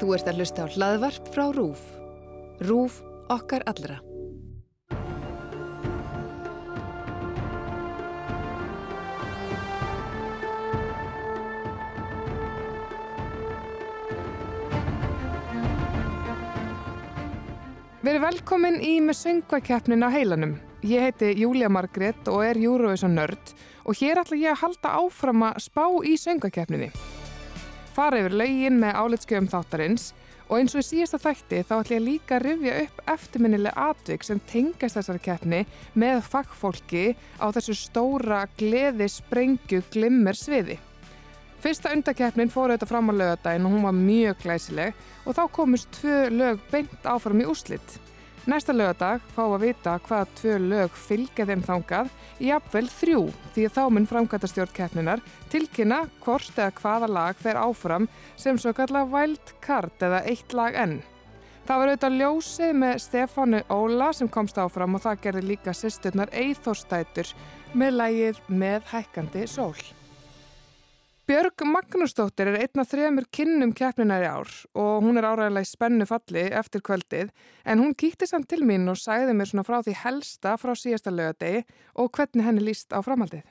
Þú ert að hlusta á hlaðvarp frá RÚF. RÚF okkar allra. Verið velkomin í með söngvakeppnin á heilanum. Ég heiti Júlia Margrét og er Eurovision nörd og hér ætla ég að halda áfram að spá í söngvakeppninni. Fara yfir laugin með álitskjöfum þáttarins og eins og í síðasta þætti þá ætla ég líka að rifja upp eftirminnileg atvik sem tengast þessari keppni með fagfólki á þessu stóra gleði sprengju glimmer sviði. Fyrsta undakeppnin fór auðvitað fram á lögadaginn og hún var mjög glæsileg og þá komust tvö lög beint áfram í úslitt. Næsta lögadag fáum að vita hvaða tvö lög fylgja þeim þangað í apvel þrjú því þá mun framkvæmtastjórn keppninar tilkynna hvort eða hvaða lag fer áfram sem svo kalla wild card eða eitt lag enn. Það var auðvitað ljósið með Stefánu Óla sem komst áfram og það gerði líka sýsturnar Eithorstætur með lagið með hækkandi sól. Björg Magnúsdóttir er einn af þrejumur kinnum keppninar í ár og hún er áræðilega í spennu falli eftir kvöldið en hún kýtti samt til mín og sæði mér svona frá því helsta frá síðasta lögadegi og hvernig henni líst á framhaldið.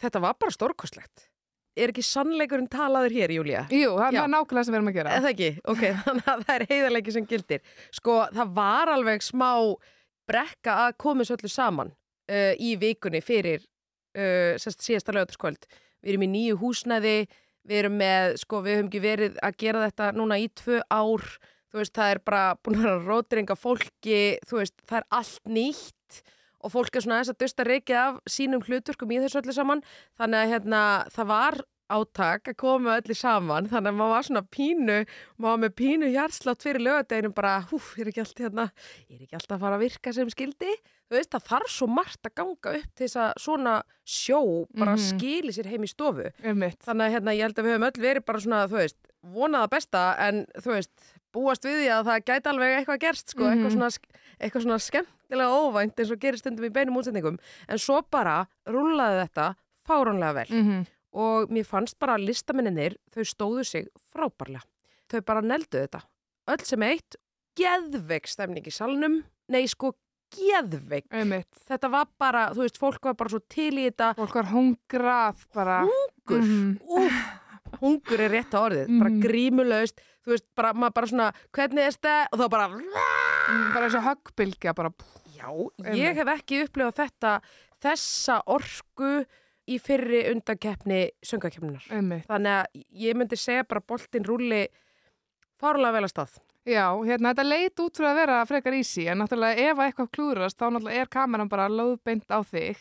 Þetta var bara stórkostlegt. Er ekki sannleikurinn talaður hér, Júlia? Jú, það Já. er nákvæmlega sem við erum að gera. Eða ekki? Ok, þannig að það er heiðarleiki sem gildir. Sko, það var alveg smá brekka að koma svo öllu saman uh, í vikunni fyrir uh, síðasta lögataskvöld. Við erum í nýju húsnæði, við erum með, sko, við höfum ekki verið að gera þetta núna í tvö ár. Þú veist, það er bara búin að vera rótiringa fólki, þú veist, það er allt nýtt og fólk er svona þess að dusta reykið af sínum hlutverkum í þessu öllu saman. Þannig að hérna, það var átak að koma öllu saman þannig að maður var svona pínu maður var með pínu hjarslátt fyrir lögadeginum bara, húf, ég er ekki alltaf hérna ég er ekki alltaf að fara að virka sem skildi þú veist, það þarf svo margt að ganga upp til þess að svona sjó bara Mhm. skili sér heim í stofu Einmitt. þannig að hérna, ég held að við höfum öll verið bara svona, þú veist, vonaða besta en þú veist, búast við því að það gæti alveg eitthvað gerst, sko, Mhm. eitthvað, svona, eitthvað svona skemmtilega óvænt eins og gerir stundum í beinum útsendingum en svo bara rúlaði þetta fáránlega vel Mm og mér fannst bara að listamenninir þau stóðu sig frábærlega þau bara neldu þetta öll sem eitt, geðveik stemning í salnum, nei sko geðveik, Einmitt. þetta var bara þú veist, fólk var bara svo til í þetta Fólk var hungrað bara. hungur, Mhm. úf hungur er rétt á orðið, bara Mhm. grímulaust þú veist, bara, maður bara svona hvernig er þetta, og þá bara Mm, Bara eins og höggbylgja bara. já, ég hef ekki upplifað þetta þessa orku í fyrri undankeppni söngakeppninar. Þannig að ég myndi segja bara boltinn rúli fárlega vel að stað. Já, hérna, þetta leit út fyrir að vera frekar ísi en náttúrulega ef að eitthvað klúrast þá náttúrulega er kameran bara löðbeint á þig.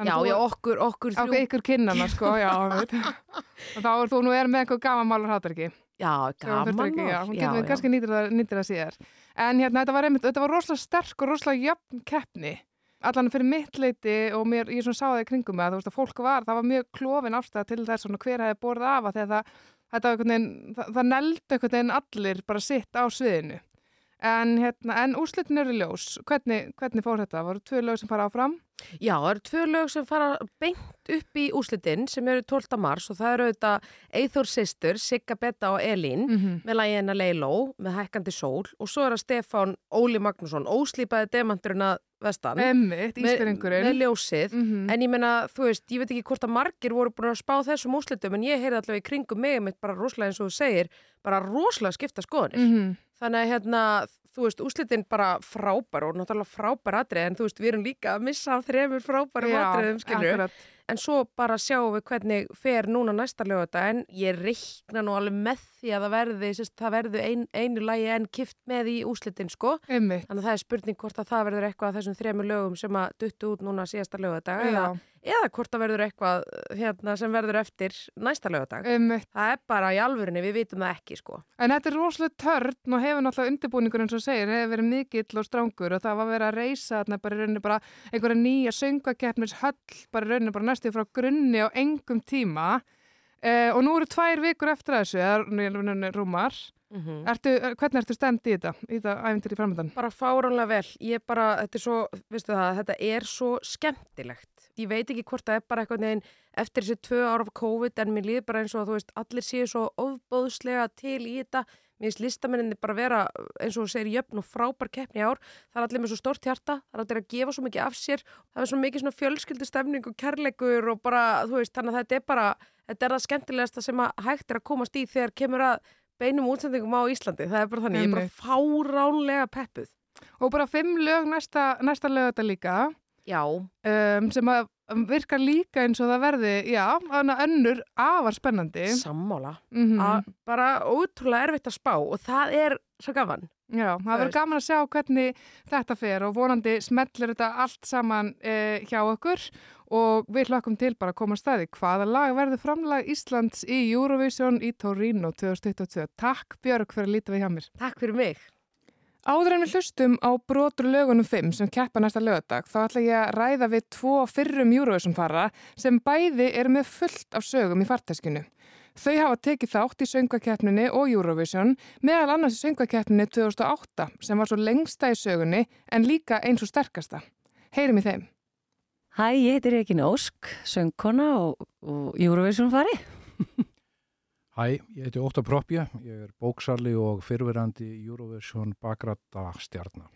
Já, já, okkur, okkur þrjú. ykkur kinnana sko, já, veit. og þá er þú nú er með eitthvað gaman málur hátarki. Já, gaman mál. Já, hún getur við kannski nýtir það, síðar. En hérna, þetta var, var rosalega sterk og rosalega jöfn keppni. Allan fyrir mitt leiti og mér, ég svona sá það í kringum með að þú veist að fólk var, það var mjög klofin ástæða til þess svona hver hefði borðið af að þegar það, þetta var einhvern veginn, það, það neldi einhvern veginn allir bara sitt á sviðinu. En hérna, en úrslitin eru ljós. Hvernig, hvernig fór þetta? Voru tvö lög sem fara áfram? Já, það eru tvö lög sem fara beint upp í úslitin sem eru 12. mars og það eru auðvitað Eithor Sistur, Sigga Betta og Elín Mm -hmm. með lagina Leiló með hækkandi sól og svo er það Stefán Óli Magnússon, óslýpaði demanturinn að vestan Emmitt, með, ísbyrringurinn. með ljósið. Mm En ég meina, þú veist, ég veit ekki hvort að margir voru búin að spá þessum úslitum en ég heyrði allavega í kringum mig mitt bara rosalega eins og þú segir, bara rosalega skipta skoðanir. -hmm. Þannig að hérna, þú veist, úslitin bara frábær og náttúrulega frábær atrið en þú veist, við erum líka að missa af þremur frábærum atriðum, skilur. akkurat. En svo bara sjáum við hvernig fer núna næsta lögata en ég reikna nú alveg með því að það verði, sérst, það verði ein, einu lagi en kift með í úslitin, sko. Emmitt. Þannig að það er spurning hvort að það verður eitthvað af þessum þremur lögum sem að duttu út núna síðasta lögata eða, eða hvort það verður eitthvað hérna, sem verður eftir næsta lögadag. Emmitt. Það er bara í alvörinni, við vitum það ekki, sko. En þetta er rosalega törn og hefur náttúrulega undirbúningur eins og segir, hefur verið mikill og strángur og það var verið að reysa þarna bara í rauninni bara einhverja nýja söngakeppnis höll bara í rauninni bara næstu frá grunni á engum tíma eh, og nú eru tvær vikur eftir þessu, eða rúmar. Mm Ertu, hvernig ertu stemt í þetta, í þetta æfintir í framöndan? Bara fáránlega vel. Ég bara, þetta er svo, Ég veit ekki hvort það er bara eitthvað neginn eftir þessi tvö ára af COVID en mér líður bara eins og að þú veist allir séu svo ofbóðslega til í þetta. Mér finnst listamenninni bara vera eins og þú segir jöfn og frábær keppni ár. Það er allir með svo stórt hjarta, það er allir að gefa svo mikið af sér. Það er svo mikið svona fjölskyldustefning og kærleikur og bara, þú veist, þannig að þetta er bara, þetta er það skemmtilegasta sem að hægt er að komast í þegar kemur að beinum útsendingum á Íslandi. Það er bara þannig, ég er bara fáránlega peppuð. Og bara fimm lög næsta, næsta lög þetta líka Já, um, sem að virkar líka eins og það verði, já, önnur afar spennandi. sammála. Mm Að bara ótrúlega erfitt að spá og það er svo gaman. Já, það verður gaman að sjá hvernig þetta fer og vonandi smellir þetta allt saman eh, hjá okkur og við hlökkum til bara að koma að staði. Hvaða lag verður framlag Íslands í Eurovision í Torino 2022? Takk Björg fyrir að líta við hjá mér. Takk fyrir mig. Áður en við hlustum á brotur lögunum 5 sem keppa næsta lögadag þá ætla ég að ræða við tvo fyrrum Eurovision fara sem bæði eru með fullt af sögum í farteskinu. Þau hafa tekið þátt í söngvakeppninni og Eurovision meðal annars í söngvakeppninni 2008 sem var svo lengsta í sögunni en líka eins og sterkasta. Heyrim í þeim. Hæ, ég heitir Regina Ósk, söngkona og, og Eurovision fari. Hæ, ég heiti Óttar Propja, ég er bóksali og fyrverandi Eurovision bakrætta stjarnar.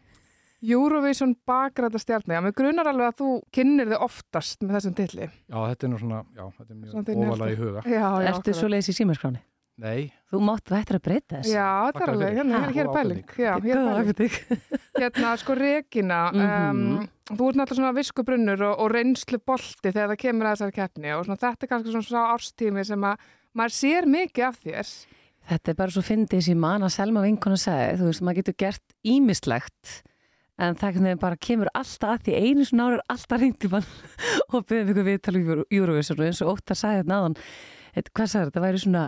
Eurovision bakræta stjarni. Já, mér grunar alveg að þú kynnir þið oftast með þessum tilli. Já, þetta er nú svona, já, þetta er mjög ofalega í huga. Já, já. Ertu svo leiðis í símaskráni? Nei, Þú mátt vættir að breyta þess. Já, þetta er alveg, hérna, hér er ábending. Já, hér er pæling. Hérna, sko, Regina, um, Mhm. þú ert náttúrulega svona viskubrunnur og, og reynslu bolti þegar það kemur að þessari keppni og svona, þetta er kannski svona að maður sér mikið af þér. Þetta er bara svo fyndið sem mann að Selma vinkona segi, þú veist, maður getur gert ímislegt en það hvernig bara kemur alltaf að því einu svona ára er alltaf reyndi mann og byrðum ykkur viðtal í Eurovision og eins og Óttar sagði þetta náðan, hvað sagði þetta, væri svona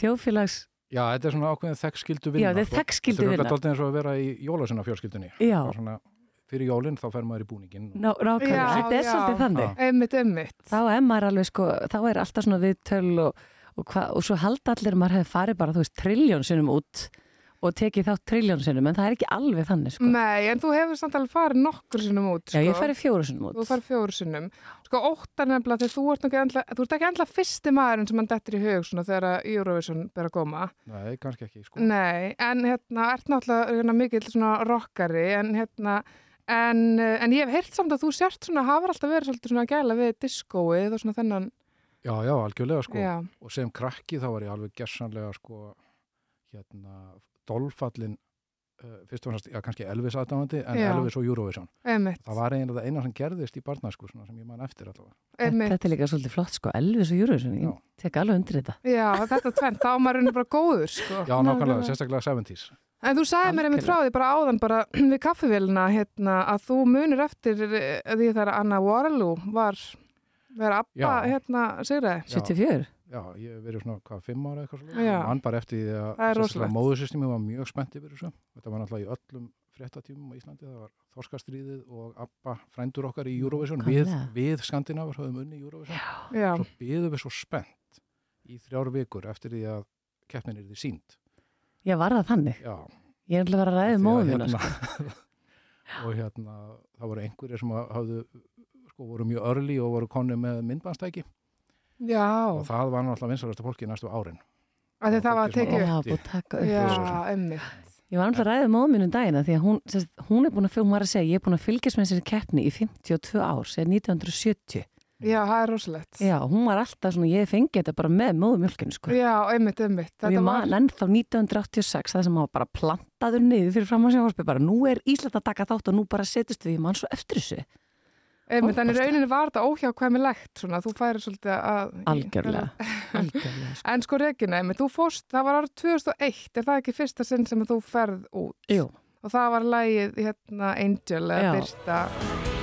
þjóðfélags, já, þetta er svona ákveðin þekkskildu vinna. Já, þetta er sko. þekkskyldu Þetta er vinna. dálítið eins og að vera í jólasuna fjölskyldunni. já, Svona, fyrir jólinn þá fer maður í búningin. ná, nákvæmlega, þetta er svolítið þannig. Já. Einmitt, einmitt. þá er maður alveg sko, þá er alltaf svona viðtöl og, og, hva, og svo halda allir að maður hefði farið bara, þú veist, trilljón sinnum út og tekið þátt trilljón sinnum, en það er ekki alveg þannig, sko. Nei, en þú hefur samt alveg farið nokkur sinnum út, sko. Já, ég farið fjóru sinnum út. Þú farið fjóru sinnum. Sko, óttar nefnilega þegar þú ert, ekki endla, þú ert ekki endla fyrsti maðurinn sem hann dettur í hug svona þegar að Eurovision ber að koma. Nei, kannski ekki, sko. Nei, en hérna, ert náttúrulega hérna, mikill svona rockari, en hérna, en, eh, en ég hef heyrt samt að þú sért svona, hafur alltaf verið svolítið svona að gæla við diskóið og svona þennan, Já, já, algjörlega, sko. já, Og sem krakki þá var ég alveg gersanlega, sko, hérna, dolfallin, uh, fyrst og fremst, já, kannski Elvis aðdáðandi, en Já. Elvis og Eurovision. einmitt, Það var eiginlega það eina sem gerðist í barnasku, svona sem ég man eftir allavega. Einmitt. þetta er líka svolítið flott, sko, Elvis og Eurovision, ég tek alveg undir þetta. Já, þetta tvent, þá er maður raunin bara góður, sko. Já, nákvæmlega, sérstaklega 70s. En þú sagði mér einmitt frá því bara áðan bara við kaffivélina hérna að þú munir eftir eh, því þegar Anna Waterloo var vera Abba Já. hérna sigraði. Já. 74? Já, ég hef verið svona, hvað, fimm ára eitthvað Já. svona. Mann bara eftir því að Það er sérstaklega rosalegt. móðursystemi var mjög spennt yfir þessu. Þetta var náttúrulega í öllum fréttatímum á Íslandi. Það var Þorskastríðið og Abba frændur okkar í Eurovision. Við, við Skandinavar höfum unni í Eurovision. Já, Svo byðum við svo spennt í þrjár vikur eftir því að keppnin er því sínd. Já, var það þannig? Já. Ég er alltaf að vera að að móðum mína, sko. hérna, og hérna, það voru einhverjir sem að hafðu, sko, voru mjög örli og voru konni með myndbannstæki já, og það var náttúrulega vinsalasta fólki næstu árin. að því það var sem tekið Já, búið að taka upp. Já, einmitt. Ég var alltaf að mínu um dagina því að hún, sérst, hún er búin að, var að segja, ég er búin að fylgjast með þessari keppni í 52 ár, sér 1970. Já, það er rosalegt. Já, hún var alltaf svona, ég fengi þetta bara með móðumjölkinu, sko. Já, einmitt, einmitt. Og ég man ennþá 1986, það sem hann var bara plantaður niður fyrir fram á sjónvarpi, bara nú er Ísland að taka þátt og nú bara setjast við, ég man svo eftir þessu. einmitt, en í rauninni var þetta óhjákvæmilegt svona, þú færi svolítið að... Algjörlega, algjörlega, sko. En sko Regina, einmitt, þú fórst, það var árið 2001, er það ekki fyrsta sinn sem þú ferð út? Jú, Og það var lægið, hérna, Angel, eða. Birta.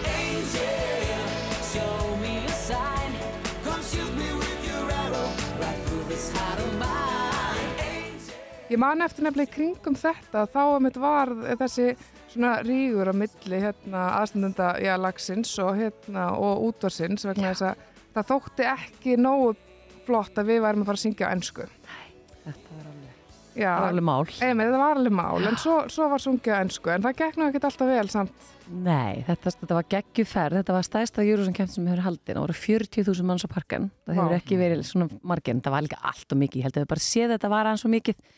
Ég man eftir nefnilega í kringum þetta, þá að mitt var þessi svona rígur á milli hérna aðstendenda, já, lagsins og hérna og útvarsins vegna þess að það þótti ekki nógu flott að við værum að fara að syngja á ennsku. þetta var alveg. Já, var alveg mál. einmitt, þetta var alveg mál, en svo, svo var sungið á ennsku, en það gekk nú ekkert alltaf vel samt. Nei, þetta, þetta var geggjuferð, þetta var stæðsta Eurovision kemd sem hefur haldin, það voru 40.000 manns á parkan, það hefur Vá. ekki verið svona margir, en það var líka allt og mikið, ég held að við bara séð þetta var aðeins og mikið,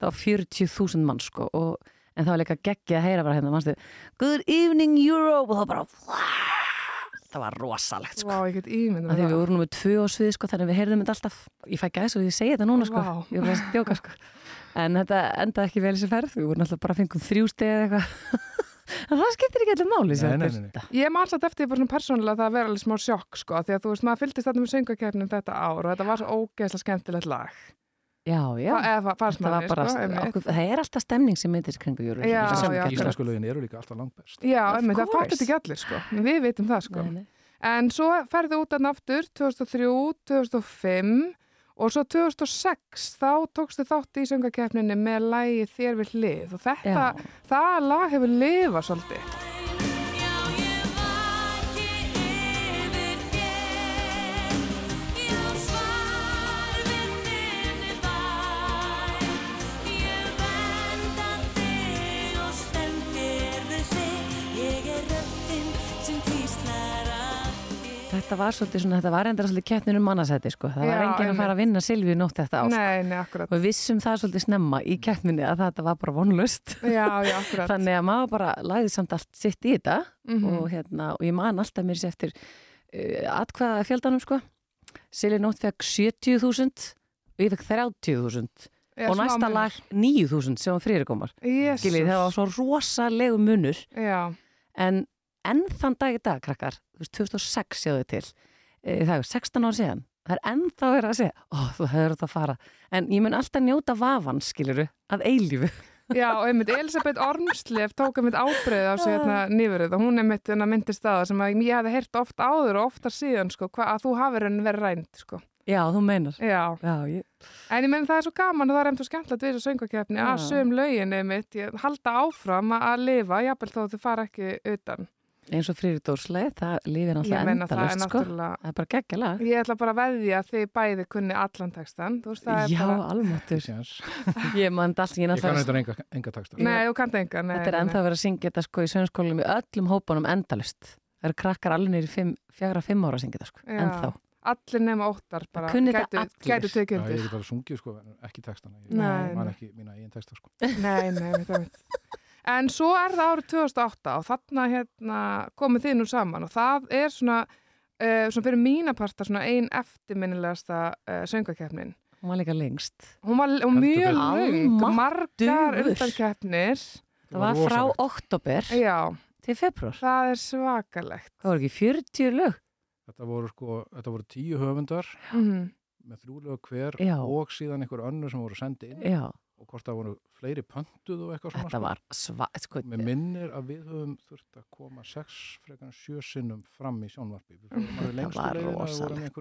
það var 40.000 manns sko, og, en það var líka geggið að heyra bara hérna, mannstu, Good evening Europe, og það bara, það var rosalegt sko. Vá, ég get ímyndum Af Því við vorum nummið tvö á svið sko, þannig að við heyrðum þetta alltaf, ég fæ gæs og ég segi þetta núna sko, Vá. ég var að stjóka sko. En þetta endaði ekki vel þessi ferð, við vorum alltaf bara að fengum þrjú stegi eða eitthvað. En það skiptir ekki allir máli, Nei, nei, nei, nei. Ég maður alltaf eftir bara svona persónulega það að vera alveg smá sjokk sko, því að þú veist, maður fylgdist þarna með söngakefnum þetta ár og þetta var svo ógeðslega skemmtilegt lag. Já, já. Fa- Það, var bara, sko, okkur, það er alltaf stemning sem meitir kringu júru. Já, já. Íslensku lögin eru líka alltaf langt best. Já, einmitt, það course. fattir ekki allir sko, við vitum það sko. Nei, nei. En svo ferði út að aftur 2003, 2005 og svo 2006 þá tókstu þátt í söngakefninni með lægi Þér við hlið og þetta, Já. það lag hefur lifað svolítið. Þetta var svolítið svona, þetta var endur svolítið keppnin um mannasæti, sko. Það var Já, enginn að fara að vinna Silvíu nótt þetta ár. sko. Nei, nei, akkurat. Og við vissum það svolítið snemma í keppninni að þetta var bara vonlust. Já, já, akkurat. Þannig að maður bara lagði samt allt sitt í þetta Mhm. og, hérna, og ég man alltaf mér sér eftir uh, atkvaða fjöldanum, sko. Silvíu nótt fekk 70.000 og ég fekk 30.000 Já, og smá næsta munur. lag 9.000 sem var fyrirkomar. Jesus. Skiljið, það var svo rosalegu munur Já, en enn þann dag í dag, krakkar, þú veist, 2006 sjáðu til, e, það er 16 ár síðan, það er ennþá verið að segja, ó, þú hefur þetta að fara, en ég mun alltaf njóta vafan, skiluru, að eilífu. já, og einmitt Elisabeth Ormslef tók einmitt ábreyð á sig hérna nýverið og hún einmitt hérna myndist það sem að ég hefði heyrt oft áður og ofta síðan sko, hva, að þú hafir henni verið rænt sko. Já, þú meinar. Já, Já, ég, en ég menn það er svo gaman og það er einmitt svo skemmtilegt við þessu söngakefni að sögum lögin einmitt halda áfram að- lifa, jafnvel þó þau fara ekki utan. Eins og Frýridórsleið, það lífið náttúrulega það er endalust, sko. Það er bara geggjalag. Ég ætla bara að veðja að þið bæði kunni allan textan, þú veist það er Já, bara almáttur. Séns. Ég man allt, ég Ég kann náttúrulega, þetta enga, enga texta. Nei, þú kannt enga nei, þetta er ennþá verið að syngja þetta sko í sögnskólum í öllum hópunum endalust. Það eru krakkar alveg nýri fjagra, fimm ára að syngja þetta sko, Já. ennþá. Allir nema óttar bara gætu, allir. gætu Já, ég get bara sungið sko, en ekki textana. Ég man ekki mína eigin texta sko. Nei, nei, mitt, mitt. En svo er það árið 2008 og þarna hérna, komið þið nú saman og það er svona, uh, svona fyrir mína parta svona ein eftirminnilegasta uh, söngakefnin. Hún var líka lengst. Hún var hún Heldur mjög löng, margar undankeppnir. Það var frá oktober Já, til februar. það er svakalegt. Það voru ekki 40 lög. Þetta voru sko, þetta voru tíu höfundar Mm með þrjúlega hver Já. og síðan einhver önnur sem voru sendið inn Já, og hvort það voru fleiri pöntuð og eitthvað svona þetta var sva... Sko, Mér minnir að við höfum þurft að koma sex frekar en sjö sinnum fram í sjónvarpi. Lengstu var rosalegt.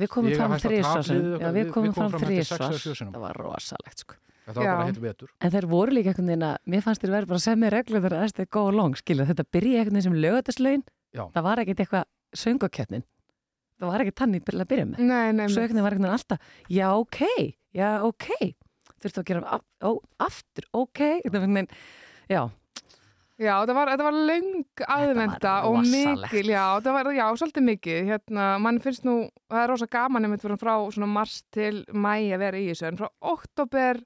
við komum fram hæsta þrísvar. tapliðið Já, við komum fram fram eftir sex þrísvar. eða sjö sinnum. Það var rosalegt, sko. þetta var bara heitt vetur. En þeir voru líka einhvern veginn að, mér fannst þér verið bara að segja mér reglur þegar þetta er go along, skilja. Þetta byrja einhvern veginn sem lögataslaun. Já. Það var ekkert eitthvað söngakjötnin. Það var ekkert til að byrja með. Nei, nei, veginn var einhvern veginn alltaf, já, ok, já, ok. Þurftu að gera af, ó, aftur, ok. Já, Já, þetta var, þetta var löng aðvenda og mikil, já, þetta var, já, svolítið mikið, hérna, mann finnst nú, það er rosa gaman einmitt fyrir frá svona mars til mæ að vera í þessu, en frá oktober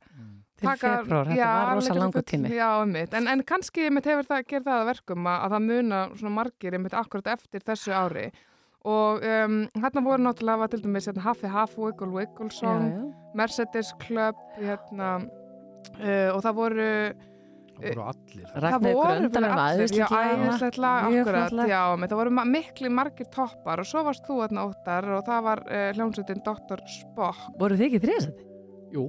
til februar, þetta var rosa langur tími. Já, einmitt, en, en kannski einmitt hefur það, gerð það að verkum að, að það muna svona margir einmitt akkurat eftir þessu ári og um, hérna voru náttúrulega var til dæmis hérna, Hafi Haf, Wiggle Wiggle Já, Song, já. Mercedes Club, hérna, uh, og það voru Það voru allir. Já, lag. já, menn, það voru ma- mikli margir toppar og svo varst þú þarna óttar og það var uh, hljómsveitin Dr. Spock. Voru þið ekki þriðasætti? Jú.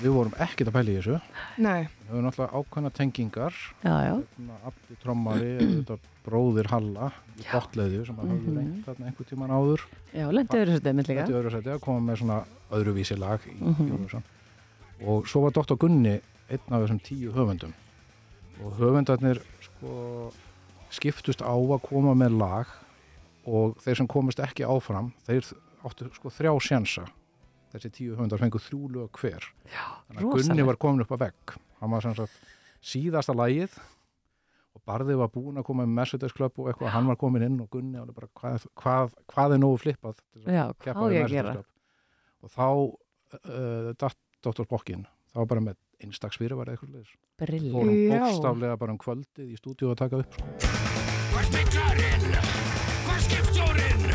Við vorum ekkert að pæla í þessu. Nei, Við höfum náttúrulega ákveðna tengingar. Já, já. Svona Abdi trommari, þetta bróðir Halla í botleðju sem að höfðu Mhm. reynt þarna einhver tíman áður. Já, lendið öðru svolítið mynd líka. Koma með svona öðruvísi lag í Mhm. Eurovision. Og svo var Dr. Gunni einn af þessum tíu höfundum. Og höfundarnir, sko, skiptust á að koma með lag og þeir sem komist ekki áfram þeir áttu sko þrjá sjensa þessi tíu höfundar fengu þrjú lög hver Já, þannig að Gunni var komin upp að vegg hann var sem sagt síðasta lagið og Barði var búinn að koma með Mercedes Club og eitthvað, hann var komin inn og Gunni alveg bara hvað, hvað, hvað er nógu flippað til þess að Já, keppa hvað ég að gera? Club og þá uh, datt Dr. Bokkin þá var bara með einstaks fyrirværi eitthvað Brill. fórum bókstaflega bara um kvöldið í stúdíu að taka upp sko. Hvar speklarinn? Hvar skipstjórinn?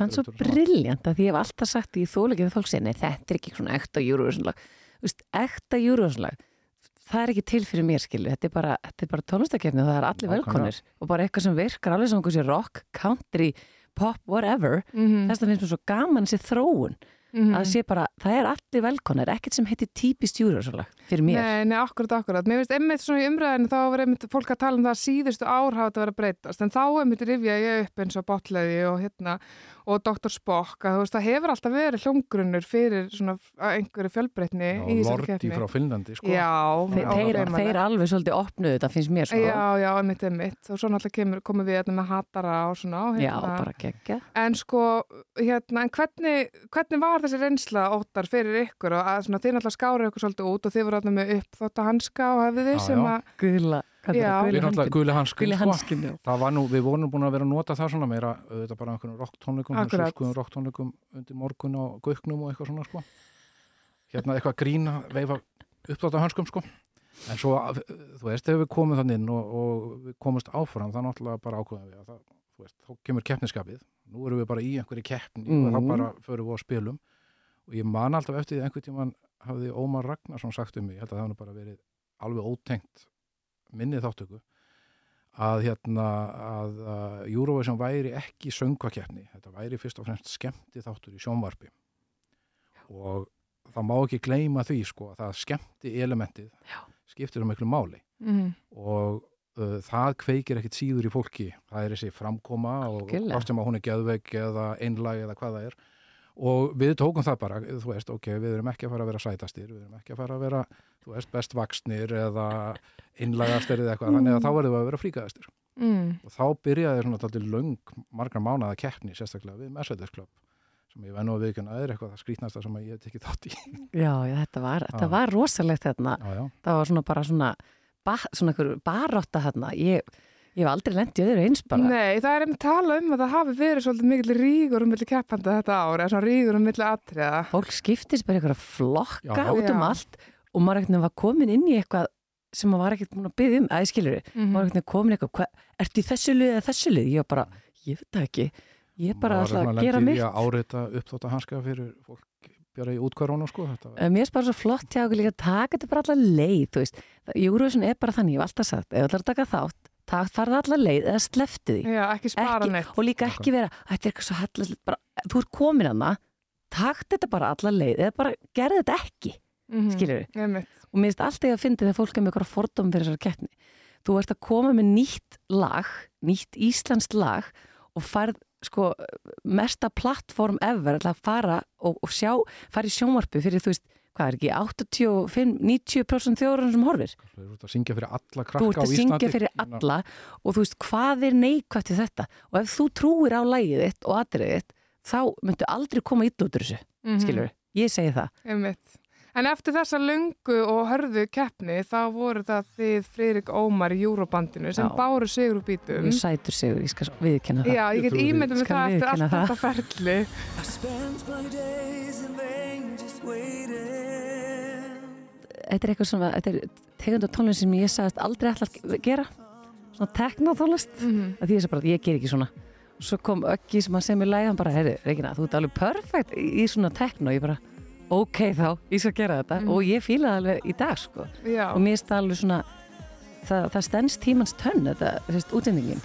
Sann svo brilljant að því ég hef alltaf sagt í þólegið fólk sinni, þetta er ekki svona ekta veist, ekta Eurovision-lag, það er ekki til fyrir mér skilu, þetta er bara, bara tónlistakefni og það er allir velkonir og bara eitthvað sem virkar alveg sem einhver sé rock, country, pop, whatever. Mhm. Þess vegna finnst mér svo gaman þessi þróun Mhm. að sé bara, það er allir velkonir, ekkert sem heitir típist Eurovision-lag fyrir mér. Nei, nei, akkurat, akkurat. Mér finnst einmitt svona í umræðinu þá var einmitt fólk að tala um það að síðustu ár hafa þetta verið að breytast en þá einmitt rifja ég upp eins og botleði og hérna og Dr. Spock að þú veist það hefur alltaf verið hljómgrunnur fyrir svona einhverju fjölbreytni Já, í þessari Lordi keppni. frá Finnlandi sko. Já, Þeir, þeir, þeir alveg svolítið opnuðu þetta finnst mér sko. Já, já, einmitt, einmitt og svo náttúrulega kemur, komum við hérna með hatara og svona og Já, hérna. bara geggja. En sko, hérna, en hvernig, hvernig var þessi reynsla óttar fyrir ykkur og að svona, þið náttúrulega skáru ykkur svolítið út og þið voru þarna með upp þótt að hanska og hefði þið Já, sem já. að, Er guli hanskin sko. hanskin, já. það var nú, við vorum búin að vera að nota það svona meira, auðvitað bara einhvern rocktónleikum skoðum rocktónleikum undir morgun á gukknum og eitthvað svona sko. Hérna eitthvað grína veifa upptátt af hanskum sko. En svo, þú veist, þegar við komum þann inn og, og við komumst áfram það náttúrulega bara ákveðum við að það, þú veist, þá kemur keppniskapið, nú erum við bara í einhverju keppni og þá Mhm. bara förum við á spilum. Og ég man alltaf eftir því einhvern tíman hafði Ómar Ragnarsson sagt um mig, ég held að það nú bara verið alveg ótengt minni þáttöku að hérna að uh, Eurovision væri ekki söngvakeppni, þetta væri fyrst og fremst skemmti þáttur í sjónvarpi. Og það má ekki gleyma því sko að það skemmti elementið Já. skiptir um miklu máli. Mm, og uh, það kveikir ekkit síður í fólki. Það er þessi framkoma og Algjörlega. hvort sem að hún er geðveik eða einlag eða hvað það er. Og við tókum það bara, þú veist, ok, við erum ekki að fara að vera sætastir, við erum ekki að fara að vera þú veist, bestvaksnir eða einlagastir eða eitthvað, þannig að þá verðum við að vera fríkaðastir mm, og þá byrjaði svona taldið löng margar mánaða keppni sérstaklega við Mercedes Club sem ég vennu að viðkjöna er eitthvað það skrítnasta sem að ég hef tekið þátt í Já, já, þetta var, þetta var rosalegt þarna. já, já, Það var svona bara svona, ba, svona einhver barátta þarna. Ég, ég hef aldrei lent í öðru eins bara. Nei, það er einmitt tala um að það hafi verið svolítið mikil rígur um milli keppanda þetta ár, eða svona rígur um milli atriða. Fólk skiptist bara einhverja flokka Já. út um Já. allt og maður ekkert var komin inn í eitthvað sem maður var ekkert búin að byggja um, aðeins skilur. Mm Maður ekkert komin eitthvað, hva, ertu í þessu lið eða þessu lið? Ég var bara, ég veit það ekki. Ég er bara Maður alltaf að gera lendir í mitt. að árita uppþótt að hanska fyrir fólk bara í útkvarðunum sko þetta Mér er bara svo flott hjá okkur líka að taka þetta bara alla leið, þú veist. Júruvísun er bara þannig, ég hef alltaf sagt, ef þú ætlar að taka þátt, tak, farða alla leið eða sleftu því. Já, ekki spara Ekki- neitt. Og líka ekki vera, þetta er eitthvað svo bara, þú ert komin hana, takt þetta bara alla leið, eða bara gerði þetta ekki, Mm skilur við. Einmitt. Og mér finnst alltaf ég að fyndi þegar fólk er með eitthvað fordóm fyrir þessari keppni. Þú ert að koma með nýtt lag, nýtt íslenskt lag og farð sko mesta plattform ever að fara og, og sjá, fara í sjónvarpu fyrir þú veist, hvað er ekki, 85-90% þjóðurinn sem horfir. Þú ert að syngja fyrir alla Þú krakka ert á að Íslandi syngja fyrir alla og þú veist, hvað er neikvægt í þetta? Og ef þú trúir á lagið þitt og atriðið þitt, þá myndu aldrei koma illa út úr þessu, Mhm. skilur við. Ég segi það. Einmitt. En eftir þessa löngu og hörðu keppni þá voru það þið Friðrik Ómar í Júrobandinu sem Já. báru sigur úr bítum. Mjög sætur sigur, ég skal viðkenna það. Já, ég get Ég ímyndið með það eftir allt þetta ferli. Þetta er eitthvað að- þetta er tegund af tónlist sem ég sagðist aldrei ætla að gera. Svona teknotónlist. Mm að því þess að bara, ég ger ekki svona og svo kom Öggi sem að segja mér læg hann bara, heyrðu, Regina, þú ert alveg perfekt í, í svona tekno, ég bara ok þá, ég skal gera þetta Mm. og ég fíla það alveg í dag, sko Já, og mér er það alveg svona það, það stendst tímans tönn, þetta, þessi útsendingin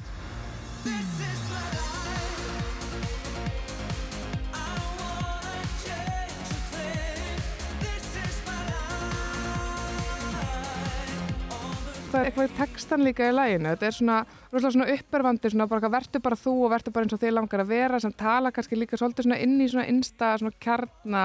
það eitthvað í textan líka í læginu. Þetta er svona, rosalega svona uppörvandi, svona bara verður bara þú og verður bara eins og þið langar að vera sem tala kannski líka svolítið svona inn í svona innsta svona kjarna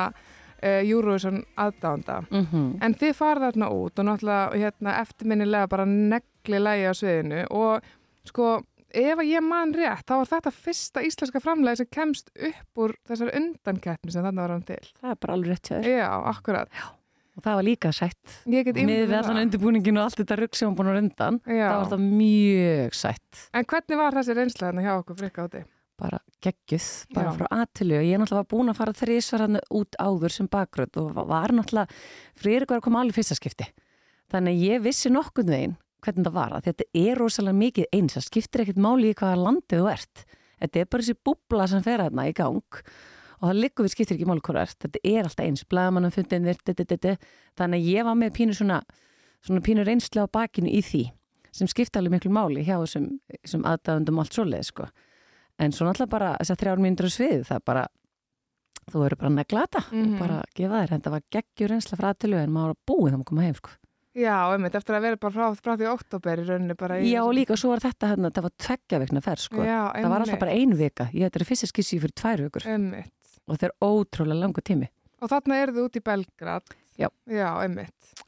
uh, Eurovision aðdánda. Mm En þið farið þarna út og náttúrulega hérna, eftirminnilega bara negli lægi á sviðinu og sko ef að ég man rétt þá var þetta fyrsta íslenska framlega sem kemst upp úr þessari undankeppni sem þarna var hann til. Það er bara alveg rétt þér. Já, akkurat. Og það var líka sætt. Með það. undirbúningin og allt þetta rugg sem hún búin að rundan. Já. Það var það mjög sætt. En hvernig var þessi reynsla þarna hjá okkur frikka áti? Bara geggjuð, bara Já. frá aðtölu. Ég er náttúrulega búin að fara þrísvar hann út áður sem bakgröð og var náttúrulega, Friðrik var að koma alveg í fyrsta skipti. Þannig að ég vissi nokkurn veginn hvernig það var. Að þetta er rosalega mikið eins. Það skiptir ekkert máli í hvaða landið þú ert. Þetta er bara þessi búbla sem fer þarna í gang og það liggur við skiptir ekki máli hvað þú ert. Þetta er alltaf eins. Blaðmannum fundin þannig að ég var með pínu svona, svona pínu reynsla á bakinu í því sem skipta alveg miklu máli hjá þessum, þessum aðdæðundum allt svoleið sko. En svo náttúrulega bara þessar þrjár mínútur á svið, það er bara þú verður bara að negla þetta Mhm. og bara gefa þér, þetta var geggjur reynsla frá aðtölu en maður var búið þá maður koma heim sko. Já, einmitt, eftir að vera bara frá, frá því oktober í rauninni bara í... Já og líka svo var þetta hérna, það var tveggja vikna ferð sko. Já, það var alltaf bara ein vika, ég þetta er fyrsta skissi fyrir tvær vikur Einmitt. og þetta er ótrúlega langu tími. Og þarna eru þið út í Belgrad. Já. Já, einmitt.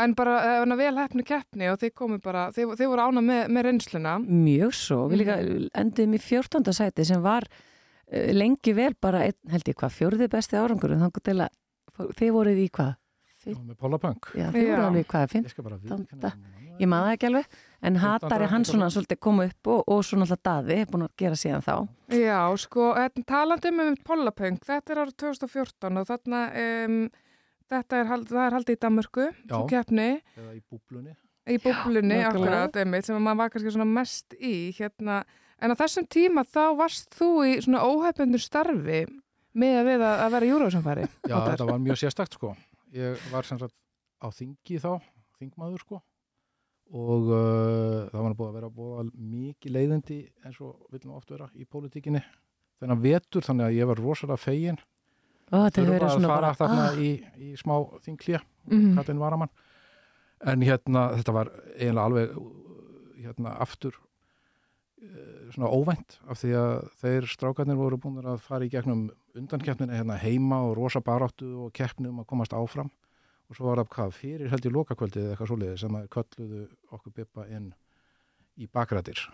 En bara uh, vel hefni keppni og þið komu bara, þið, þið voru ána með, með reynsluna. Mjög svo, við líka Mhm. enduðum í 14. sæti sem var uh, lengi vel bara, einn, held ég hvað, fjórði besti árangur en þannig til að þið voruð í hvað? Já, með Pollapunk. Já, þið voruð alveg í hvað, finn? Ég maður það ekki alveg, en hatari hann svona eitthvað. svolítið kom upp og, og svo náttúrulega Daði, búin að gera síðan þá. Já, sko, talandi um Pollapunk, þetta er árið 2014 og þarna, um, þetta er, hald- er haldið í Danmörku, Já. svo keppni, Eða í búblunni. í búblunni, nákvæmlega. akkurat, einmitt, sem maður var kannski svona mest í, hérna, en á þessum tíma þá varst þú í svona óhefbundur starfi með að við að, að vera júrósamfæri. Já, þetta var mjög sérstakt sko. Ég var sem sagt á þingi þá, þingmaður sko og uh, það var búið að vera búið að mikið leiðindi eins og viljum oft vera í pólitíkinni þennan vetur þannig að ég var rosalega fegin þurfa verið að fara þarna ah, í, í smá þinglía Mm. varamann en hérna þetta var eiginlega alveg hérna aftur eh, svona óvænt af því að þeir strákarnir voru búin að fara í gegnum undankeppnina hérna heima og rosa baráttu og keppni um að komast áfram og svo var það hvað fyrir held í lokakvöldið eða eitthvað svoleiði sem að kölluðu okkur bippa inn í bakrætir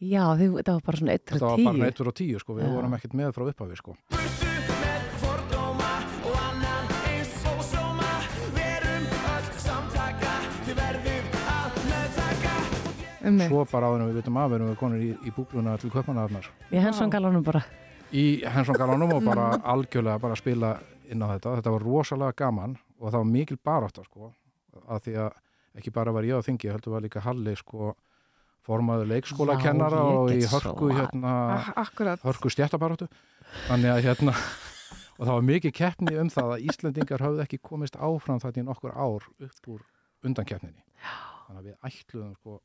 já, þið, þetta var bara svona 1 þetta og var 10. bara neittur og tíu sko, við Já. vorum ekkert með frá upphafi sko Einmitt. svo bara áður en við vitum af erum við konur í, í búbluna til köpmanarnar Ég hens hann galunum bara. í Hensson Galánum og bara algjörlega bara spila inn á þetta. Þetta var rosalega gaman og það var mikil barátta sko að því að ekki bara var ég á þingi, heldur var líka Halli sko formaður leikskólakennara Já, ég og í hörku svo- hérna hörku stjættabaróttu þannig að hérna og það var mikið keppni um það að Íslendingar höfðu ekki komist áfram þetta í nokkur ár upp úr undankeppninni þannig að við ætluðum sko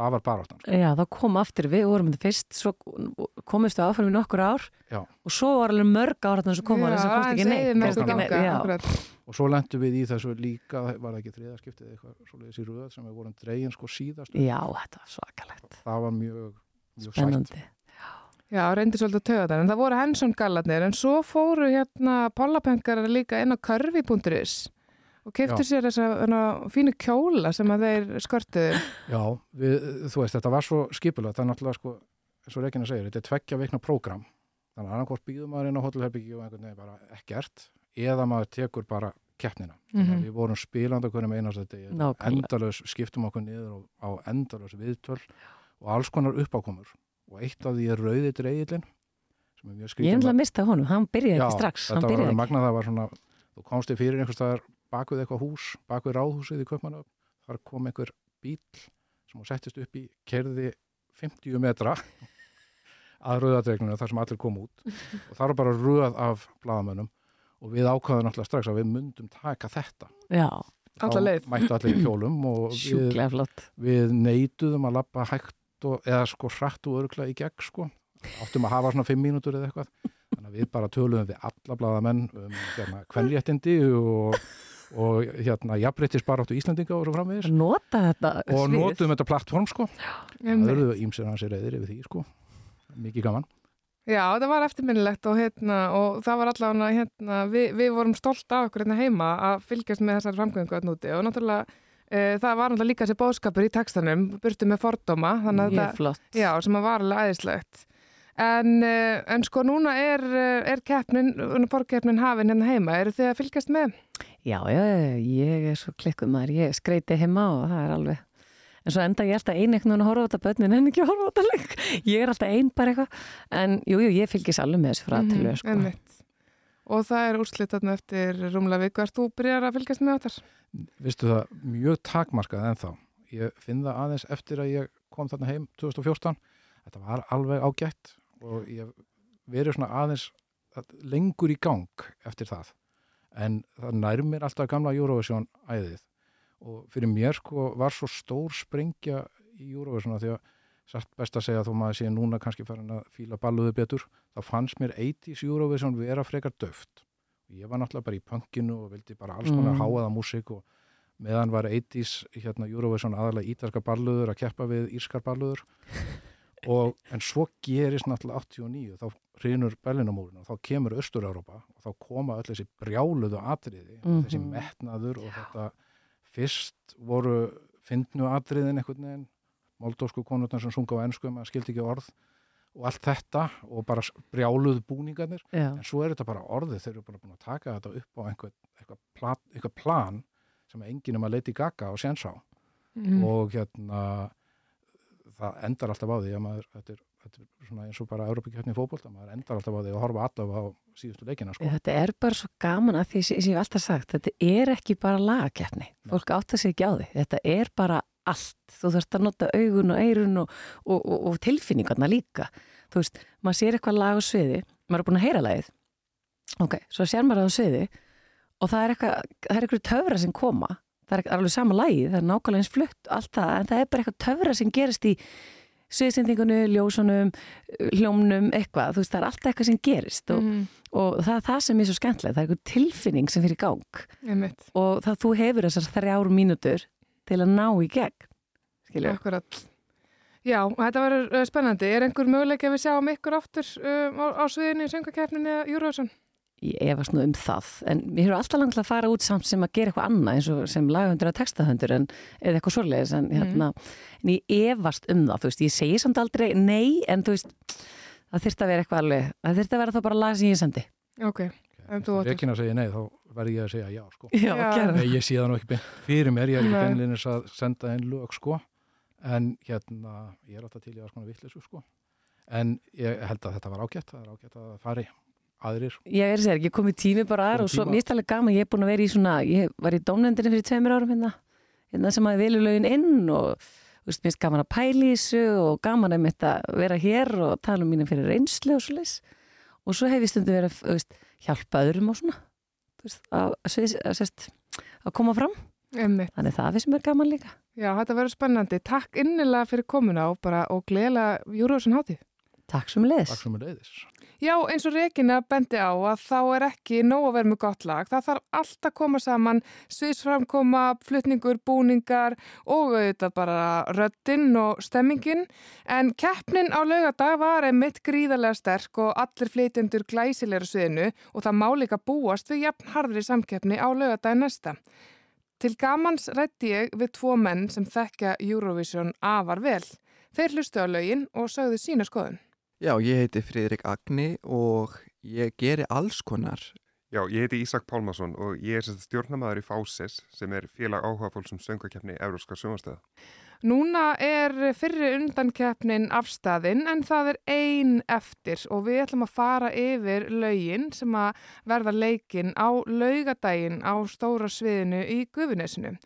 það var baráttan sko. Já, þá kom aftur, við vorum þetta fyrst, svo komist við áfram í nokkur ár Já. og svo var alveg mörg ára þannig sem kom Já, að sem komst aðeins ekki neitt. eyðimörk komst ekki neitt, ganga, já. akkurat. og svo lendum við í þessu líka var það ekki þriðaskiptið eða eitthvað svoleiðis í röð sem við vorum dregin sko síðast Já, þetta var svakalegt. það var mjög, mjög sætt Spennandi. Já, reyndi svolítið að töða það, en það voru Hensson gallarnir, en svo fóru hérna Pollapenkar líka inn á curvi.is og keiftu sér þessa hana, fínu kjóla sem að þeir skörtuðu. Já, við, þú veist, þetta var svo skipulega, það er náttúrulega sko, eins og Regina segir, þetta er tveggja veikna prógram, þannig að annarkvort býðum maður inn á hotelherbyggi og einhvern veginn bara ekkert, eða maður tekur bara keppnina. Mhm. að við vorum spilandi okkur um einast þetta, Nákvæmlega. endalaus, skiptum okkur niður og, á endalaus viðtöl og alls konar uppákomur og eitt af því er rauði dreigilinn, sem er mjög Ég er náttúrulega að mista honum, hann byrjaði ekki strax, hann þetta var magnað, það var svona, þú komst þig fyrir einhvers staðar bakvið eitthvað hús, bakvið ráðhúsið í Kaupmannöf, þar kom einhver bíl sem hún settist upp í, kerði 50 metra að rauðadregninu þar sem allir kom út og það var bara rauð af blaðamönnum og við ákvaðum náttúrulega strax að við myndum taka þetta. Já, Alla leið. Þá mættu allir í kjólum og við, sjúklega flott. við neituðum að lappa hægt og, eða sko hratt og örgla í gegn sko. Áttum að hafa svona fimm mínútur eða eitthvað. Þannig að við bara töluðum við alla blaðamenn um hérna kvenréttindi og, og hérna jafnréttis bara áttu Íslandinga og svo framvegis. Nota þetta og svið. notum þetta plattform sko. Það eru ímsir hans reyðir yfir því sko. Mikið gaman. Já, það var eftirminnilegt og, hérna, og það var allavega, hérna, við, við vorum stolt af okkur hérna heima að fylgjast með þessar framgöngu að núti og náttúrulega e, það var náttúrulega líka þessi bóðskapur í textanum, burtu með fordóma, þannig að það, já, sem að var alveg æðislegt. En, e, en sko núna er, eh, er keppnin, fórkeppnin hafin hérna heima, eru þið að fylgjast með? Já, já, ég er svo klikkuð maður, ég skreiti heima og það er alveg en svo enda ég alltaf ein ekkert núna að horfa á þetta börnin en ekki að horfa á þetta leik ég er alltaf ein bara eitthvað en jú, jú, ég fylgis alveg með þessu frá til Mhm, sko. Og það er úrslit þarna eftir rúmlega viku. Erst þú byrjar að fylgjast með þetta? vistu það mjög takmarkað ennþá ég finn það aðeins eftir að ég kom þarna heim 2014 þetta var alveg ágætt og ég verið svona aðeins lengur í gang eftir það en það nær mér alltaf gamla Eurovision æðið. Og fyrir mér sko var svo stór sprengja í Eurovision að því að satt best að segja þó maður sé núna kannski farin að fíla balluðu betur þá fannst mér 80s Eurovision vera frekar döft. Ég var náttúrulega bara í punkinu og vildi bara alls konar Mm. háaða músík og meðan var 80s hérna Eurovision aðalega ítalska balluður að keppa við írskar balluður og en svo gerist náttúrulega 89 þá hrinur Berlinamúrin og þá kemur Östur-Európa og þá koma öll þessi brjáluðu atriði Mhm. þessi metnaður og þetta fyrst voru fyndnu atriðin einhvern veginn moldósku konurnar sem sunga á ennsku maður skildi ekki orð og allt þetta og bara brjáluðu búningarnir Já. en svo er þetta bara orðið þeir eru bara búin að taka þetta upp á einhver, eitthvað, plat, eitthvað plan sem enginn um að leiti gaga og séns á Mm. og hérna það endar alltaf á því að maður þetta er, þetta er svona eins og bara Európa-kjöfni í fótbolta maður endar alltaf á því að horfa allavega á síðustu leikina sko. Þetta er bara svo gaman að því sem ég hef alltaf sagt, þetta er ekki bara lagakeppni, fólk átt að segja ekki á því. Þetta er bara allt. Þú þarfst að nota augun og eirun og, og, og, og tilfinningarna líka. Þú veist, maður sér eitthvað lag á sviði maður er búin að heyra lagið. Ok, svo sér maður það á sviði og það er eitthvað, það er eitthvað töfra sem koma. Það er alveg sama lagið, það er nákvæmlega eins flutt allt það, en það er bara eitthvað töfra sem gerist í sviðsendingunni, ljósunum hljómnum, eitthvað, þú veist, það er alltaf eitthvað sem gerist og, Mm. og það er það sem er svo skemmtilegt, það er eitthvað tilfinning sem fyrir gang Einmitt. og það þú hefur þessar þrjár mínútur til að ná í gegn skilja. Akkurat. Já, þetta verður uh, spennandi. Er einhver möguleik að við sjáum ykkur aftur um, á, á sviðinu í söngakeppninni eða Júruvæsson? Ég efast nú um það, en mér hefur alltaf langt að fara út samt sem að gera eitthvað annað eins og sem lagahöndur að textahöndur en, eða eitthvað svoleiðis en, hérna, en ég efast um það, þú veist, ég segi samt aldrei nei, en þú veist það þyrfti að vera eitthvað alveg, það þyrfti að vera þá bara lag sem ég sendi. Ok, ef þú áttir. Rekina segir nei þá verði ég að segja já sko. Já, Já. gera Nei, ég sé það nú ekki beint fyrir mér, ég er ekki Nei. beinlinis að senda einn lög sko en hérna, ég er það er það aðrir Ég er að segja, ég komið tími bara aðra og svo er alveg gaman, ég er búin að vera í svona, ég var í dómnendinni fyrir tveimur árum hérna, hérna sem að velu lögin inn og þú veist, er gaman að pæla í þessu og gaman að mitt að vera hér og tala um mínum fyrir reynslu og svo leis og svo hef ég stundu verið að þú veist, hjálpa öðrum og svona þú veist, að, að, að, að, koma fram, Einmitt. þannig það finnst mér gaman líka. Já, þetta verður spennandi. Takk innilega fyrir komuna og bara og gleðilega Júruvæsson hátíð. Takk sem leis. Já, eins og Regina bendi á að þá er ekki nóg að vera með gott lag. Það þarf allt að koma saman, sviðsframkoma, flutningur, búningar og auðvitað bara röddinn og stemmingin. En keppnin á laugardag var einmitt gríðarlega sterk og allir flytjendur glæsilegur sviðinu og það má líka búast við jafn harðri samkeppni á laugardag næsta. Til gamans rætti ég við tvo menn sem þekkja Eurovision afar vel. Þeir hlustu á lögin og sögðu sína skoðun. Já, ég heiti Friðrik Agni og ég geri alls konar. Já, ég heiti Ísak Pálmarsson og ég er stjórnamaður í FÁSES sem er félag áhuga fólksum söngakefni Evróska sjónastöða. Núna er fyrri undankeppnin afstæðin en það er ein eftir og við ætlum að fara yfir lögin sem að verða leikin á laugadaginn á stóra sviðinu í Gufunesinu.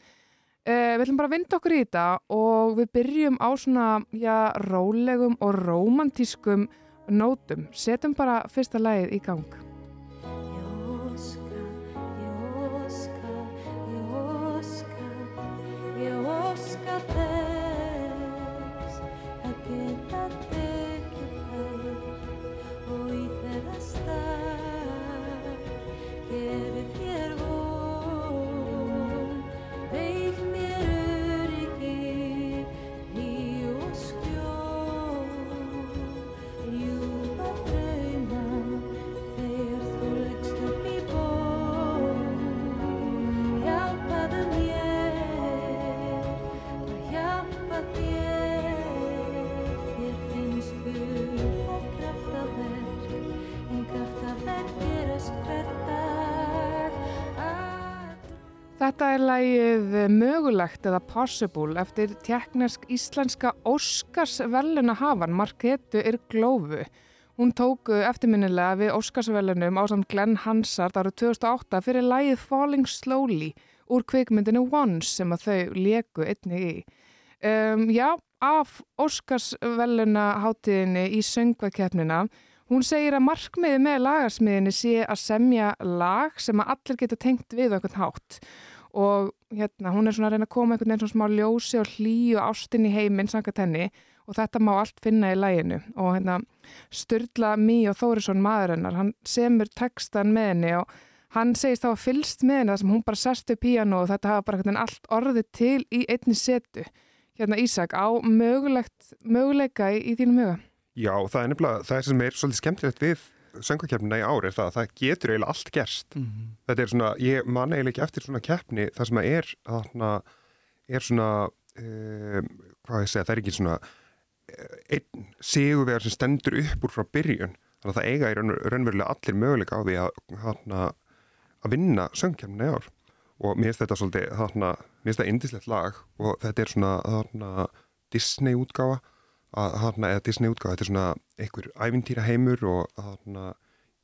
Uh, við ætlum bara að vinda okkur í þetta og við byrjum á svona já, rólegum og rómantískum nótum. Setjum bara fyrsta lagið í gang. Mögulegt eða Possible eftir teknesk íslenska Óskarsveluna hafan Marketu Irglófu. Hún tóku eftirminnilega við Óskarsvelunum á samt Glenn Hansard árið 2008 fyrir lagið Falling Slowly úr kvikmyndinu Once sem að þau leku einnig í. Um, já, af Óskarsveluna hátíðinni í söngvakeppnina Hún segir að markmiði með lagarsmiðinni sé að semja lag sem að allir geta tengt við einhvern hátt og hérna, hún er svona að reyna að koma einhvern veginn svona smá ljósi og hlýju ástin í heiminn sangat henni og þetta má allt finna í læginu og hérna Sturla Mí og Þórisson maðurinnar, hann semur textan með henni og hann segist þá að fylst með henni þar sem hún bara sest upp píano og þetta hafa bara veginn allt orðið til í einni setu. Hérna Ísak, á mögulegt, möguleika í, í þínum huga? Já, það er nefnilega, það er sem er svolítið skemmtilegt við söngvakeppnina í ár er það að það getur eiginlega allt gerst. Þetta er svona, ég man eiginlega ekki eftir svona keppni það sem að er, þarna, er svona, um, hvað ég segja, það er ekki svona eh, einn sigurvegar sem stendur upp úr frá byrjun. Þannig að það eiga í raun, raunverulega allir möguleika á því að, þarna, að vinna söngkeppnina í ár. Og mér finnst þetta svolítið, þarna, mér finnst þetta indislegt lag og þetta er svona, Disney útgáfa að þarna, eða Disney útgáfa, þetta er svona einhver ævintýra heimur og þarna,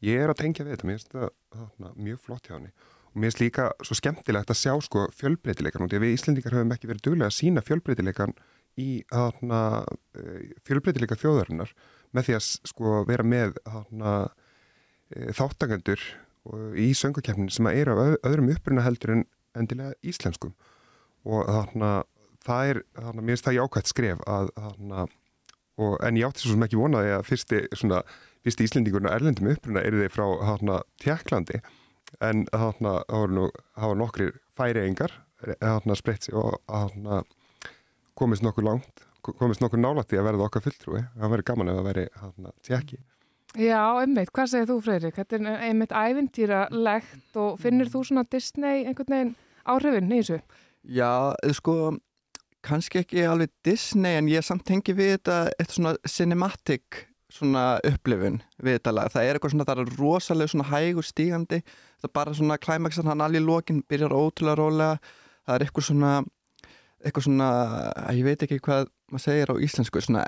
ég er að tengja við þetta, mér finnst þetta mjög flott hjá henni. Og mér finnst líka svo skemmtilegt að sjá sko fjölbreytileikan og því að við Íslendingar höfum ekki verið duglega að sína fjölbreytileikan í eh, fjölbreytileika þjóðarinnar með því að sko vera með eh, þáttakendur og- í söngakefnin sem eru af öð- öðrum uppruna heldur en endilega íslenskum. Og þarna það er, þarna, mér finnst það jákvæmt skref að þarna og, en ég átti svo sem ekki vonaði að fyrsti, svona, fyrsti Íslendingurinn á erlendum uppruna eru þeir frá hana, Tjekklandi en það voru nokkrir færiðingar hana, spreitt sig og hana, komist nokkur langt komist nokkur nálætti að verða okkar fulltrúi það verður gaman ef það verði hana, tjekki Já, einmitt, hvað segir þú Freyrik? Þetta er einmitt ævintýralegt og finnir þú svona Disney einhvern veginn áhrifin í þessu? Já, sko, kannski ekki alveg Disney en ég samt tengi við þetta eitthvað svona cinematic svona upplifun við þetta lag. Það er eitthvað svona, það er rosalega svona hægur stígandi. Það er bara svona klæmaksan hann alveg í lokin, byrjar ótrúlega rólega. Það er eitthvað svona, eitthvað svona, ég veit ekki hvað maður segir á íslensku, svona,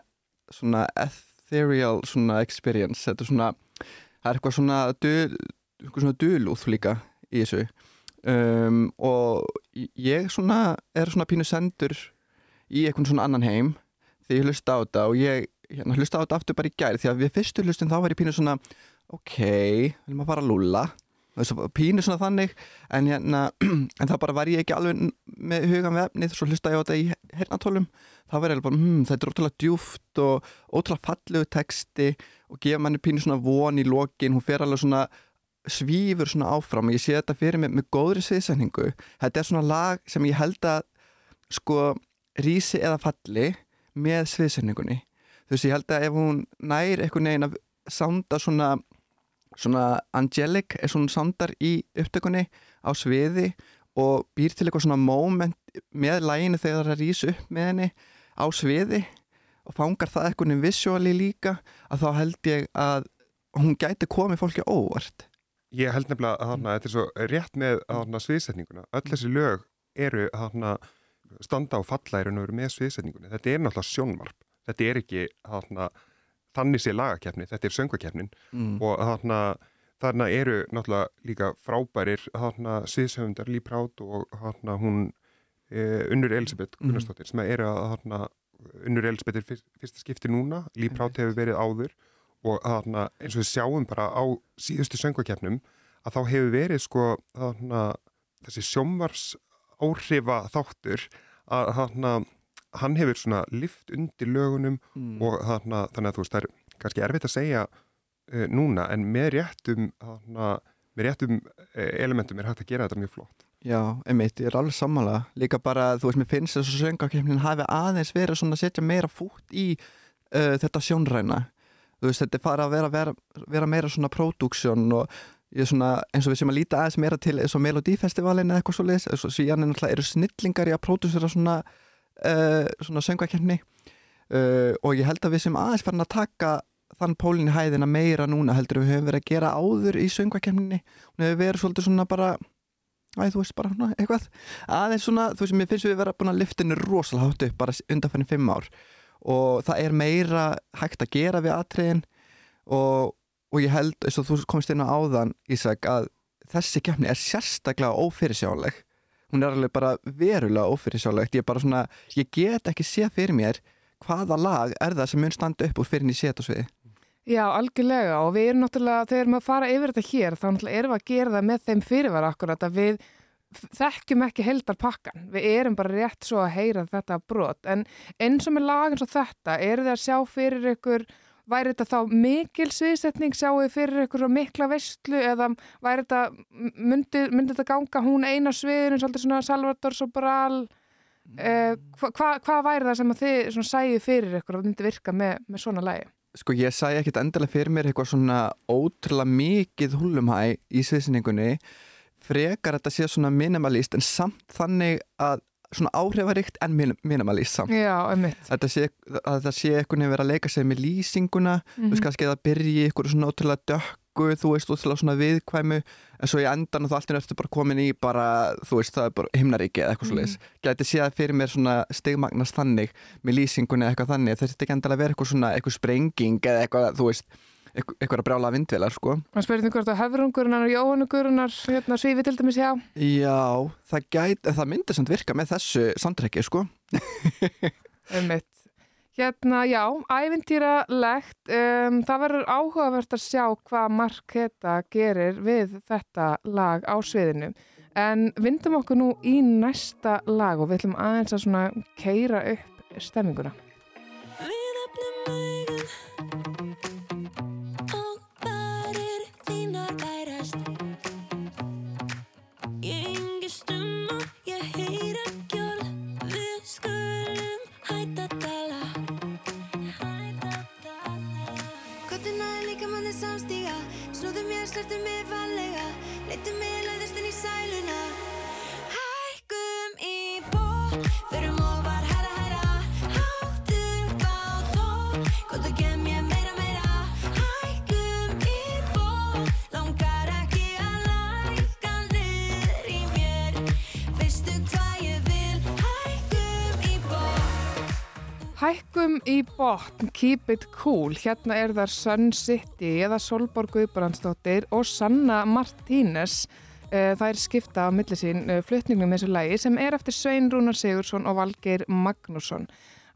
svona ethereal svona experience. Þetta er svona, það er eitthvað svona, dul, eitthvað svona dulúð líka í þessu. Um, og ég svona er svona pínu sendur í einhvern svona annan heim þegar ég hlusta á þetta og ég hérna, hlusta á þetta aftur bara í gær því að við fyrstu hlustin þá var ég pínu svona ok, viljum að fara að lúlla. Pínu svona þannig en, hérna, en þá bara var ég ekki alveg með hugan við efnið, svo hlusta ég á þetta í hernatólum, þá var bara hm, þetta er ótrúlega djúft og ótrúlega fallegu texti og gefa manni pínu svona von í lokin, hún fer alveg svona svífur svona áfram og ég sé þetta fyrir mig með góðri sviðsendingu þetta er svona lag sem ég held að sko rísi eða falli með sviðsendingunni þú veist ég held að ef hún nær eitthvað neginn að sánda svona svona angelic er svona sándar í upptökunni á sviði og býr til eitthvað svona moment með læginu þegar það rís upp með henni á sviði og fangar það eitthvað visuáli líka að þá held ég að hún gæti komið fólki óvart Ég held nefnilega að þarna, þetta er svo rétt með þarna, sviðsetninguna. Öll þessi lög eru þarna, standa og falla í raun og veru með sviðsetningunni. Þetta er náttúrulega sjónvarp. Þetta er ekki þarna, þannig sé lagakefni, þetta er söngvakefnin Mm. og þarna, þarna eru náttúrulega líka frábærir þarna sviðsöfundar Lee Proud og þarna hún e, Unnur Elisabeth Mhm. Gunnarsdóttir sem eru að þarna Unnur Elisabeth er fyrst, fyrsta skipti núna, Proud hefur verið áður og þarna eins og við sjáum bara á síðustu söngvakefnum að þá hefur verið sko þarna þessi sjómvars áhrifa þáttur að þarna hann hefur svona lift undir lögunum Mm. og þarna, þannig að þú veist það er kannski erfitt að segja uh, núna en með réttum þarna, með réttum uh, elementum er hægt að gera þetta mjög flott. Já, einmitt, ég er alveg sammála. Líka bara, þú veist, mér finnst þess að söngakefnin hafi aðeins verið svona að setja meira fút í uh, þetta sjónræna. Þú veist, þetta er fara að vera, vera, vera meira svona pródúksjón og svona, eins og við sem að líta aðeins meira til eins og Melodífestivalin eða eitthvað svo leiðis eins og síðan er náttúrulega eru snillingar í að pródúsera svona, uh, svona söngakefni uh, og ég held að við sem aðeins farin að taka þann pólinn í hæðina meira núna heldur við höfum verið að gera áður í söngakefninni hún hefur verið svolítið svona bara æ, þú veist bara svona, eitthvað. Aðeins svona, þú veist, mér finnst við vera búin að liftinu rosalega hátt upp bara undanfærin fimm ár. Og það er meira hægt að gera við atriðin og, og ég held, eins og þú komst inn á áðan Ísak, að þessi keppni er sérstaklega ófyrirsjáleg hún er alveg bara verulega ófyrirsjálegt ég er bara svona, ég get ekki séð fyrir mér hvaða lag er það sem mun standa upp úr fyrir en ég sé þetta sviði Já, algjörlega og við erum náttúrulega, þegar að fara yfir þetta hér, þá náttúrulega erum við að gera það með þeim fyrirvara akkurat að við þekkjum ekki heldar pakkan. Við erum bara rétt svo að heyra þetta brot. En eins og með lag eins og þetta, eru þið að sjá fyrir ykkur, væri þetta þá mikil sviðsetning, sjáu fyrir svo mikla veistlu eða væri þetta, myndi, myndi þetta ganga hún eina sviðinu, svolítið svona Salvador Sobral, eh, hvað hva, hva væri það sem að þið sæju fyrir ykkur og myndi virka með, með svona lagi? Sko ég sæ ekkit endilega fyrir mér eitthvað svona ótrúlega mikið húlumhæ í sviðsynningunni frekar þetta sé svona minimalist en samt þannig að svona áhrifaríkt en min minimalist samt Já. Þetta sé, að það sé einhvern veginn vera að leika sig með lýsinguna þú veist Mhm. kannski að það byrji ykkur svona ótrúlega dökku þú veist ótrúlega svona viðkvæmu en svo í endan og þá allt er eftir bara komin í bara þú veist það er bara himnaríki eða eitthvað Mhm. mm. svo gæti séð fyrir mér svona stigmagnast þannig með lýsingunni eða eitthvað þannig þetta er ekki endalega að vera eitthvað svona eitthvað sprenging eða eitthvað þú veist eitthvað, að brjála vindvilar sko Það spyrir þig hvort að höfrungurinnar og jóhannugurinnar hérna, svífi til dæmis hjá. Já, það gæti, en það myndi samt virka með þessu samtrekki sko Einmitt. Hérna, já, ævintýralegt. Um, það verður áhugavert að sjá hvað Mark Heta gerir við þetta lag á sviðinu. En vindum okkur nú í næsta lag og við ætlum aðeins að keira upp stemminguna. Hækkum í botn, keep it cool. Hérna er þar Sun City eða Solborg Guðbrandsdóttir og Sanna Martínez. Eh, Það er skipta á milli sín eh, flutningnum með þessu lægi sem er eftir Svein Rúnar Sigursson og Valgeir Magnússon.